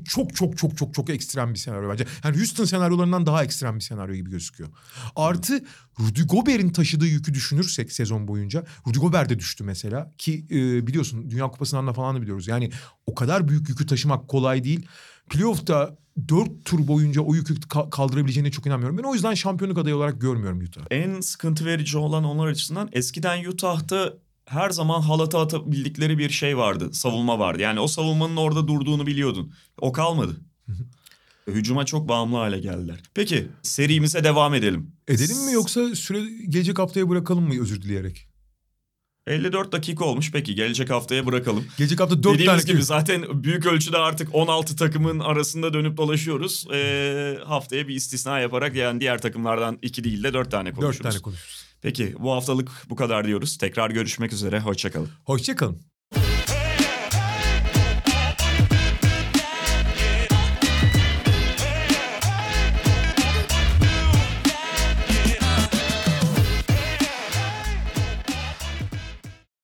çok çok çok çok çok ekstrem bir senaryo bence. Yani Houston senaryolarından daha ekstrem bir senaryo gibi gözüküyor. Artı Rudy Gobert'in taşıdığı yükü düşünürsek sezon boyunca. Rudy Gobert de düştü mesela ki e, biliyorsun Dünya Kupası'ndan da falan da biliyoruz. Yani o kadar büyük yükü taşımak kolay değil. Playoff'ta dört tur boyunca o yükü ka- kaldırabileceğine çok inanmıyorum. Ben o yüzden şampiyonluk adayı olarak görmüyorum Utah. En sıkıntı verici olan onlar açısından eskiden Utah'ta her zaman halata atabildikleri bir şey vardı. Savunma vardı. Yani o savunmanın orada durduğunu biliyordun. O kalmadı. Hücuma çok bağımlı hale geldiler. Peki serimize devam edelim. Edelim mi yoksa süre gelecek haftaya bırakalım mı özür dileyerek? 54 dakika olmuş peki gelecek haftaya bırakalım. Gelecek hafta dört tane Dediğimiz gibi zaten büyük ölçüde artık 16 takımın arasında dönüp dolaşıyoruz. Ee, haftaya bir istisna yaparak yani diğer takımlardan 2 değil de 4 tane konuşuruz. tane konuşuruz. Peki bu haftalık bu kadar diyoruz. Tekrar görüşmek üzere. Hoşçakalın. Hoşçakalın.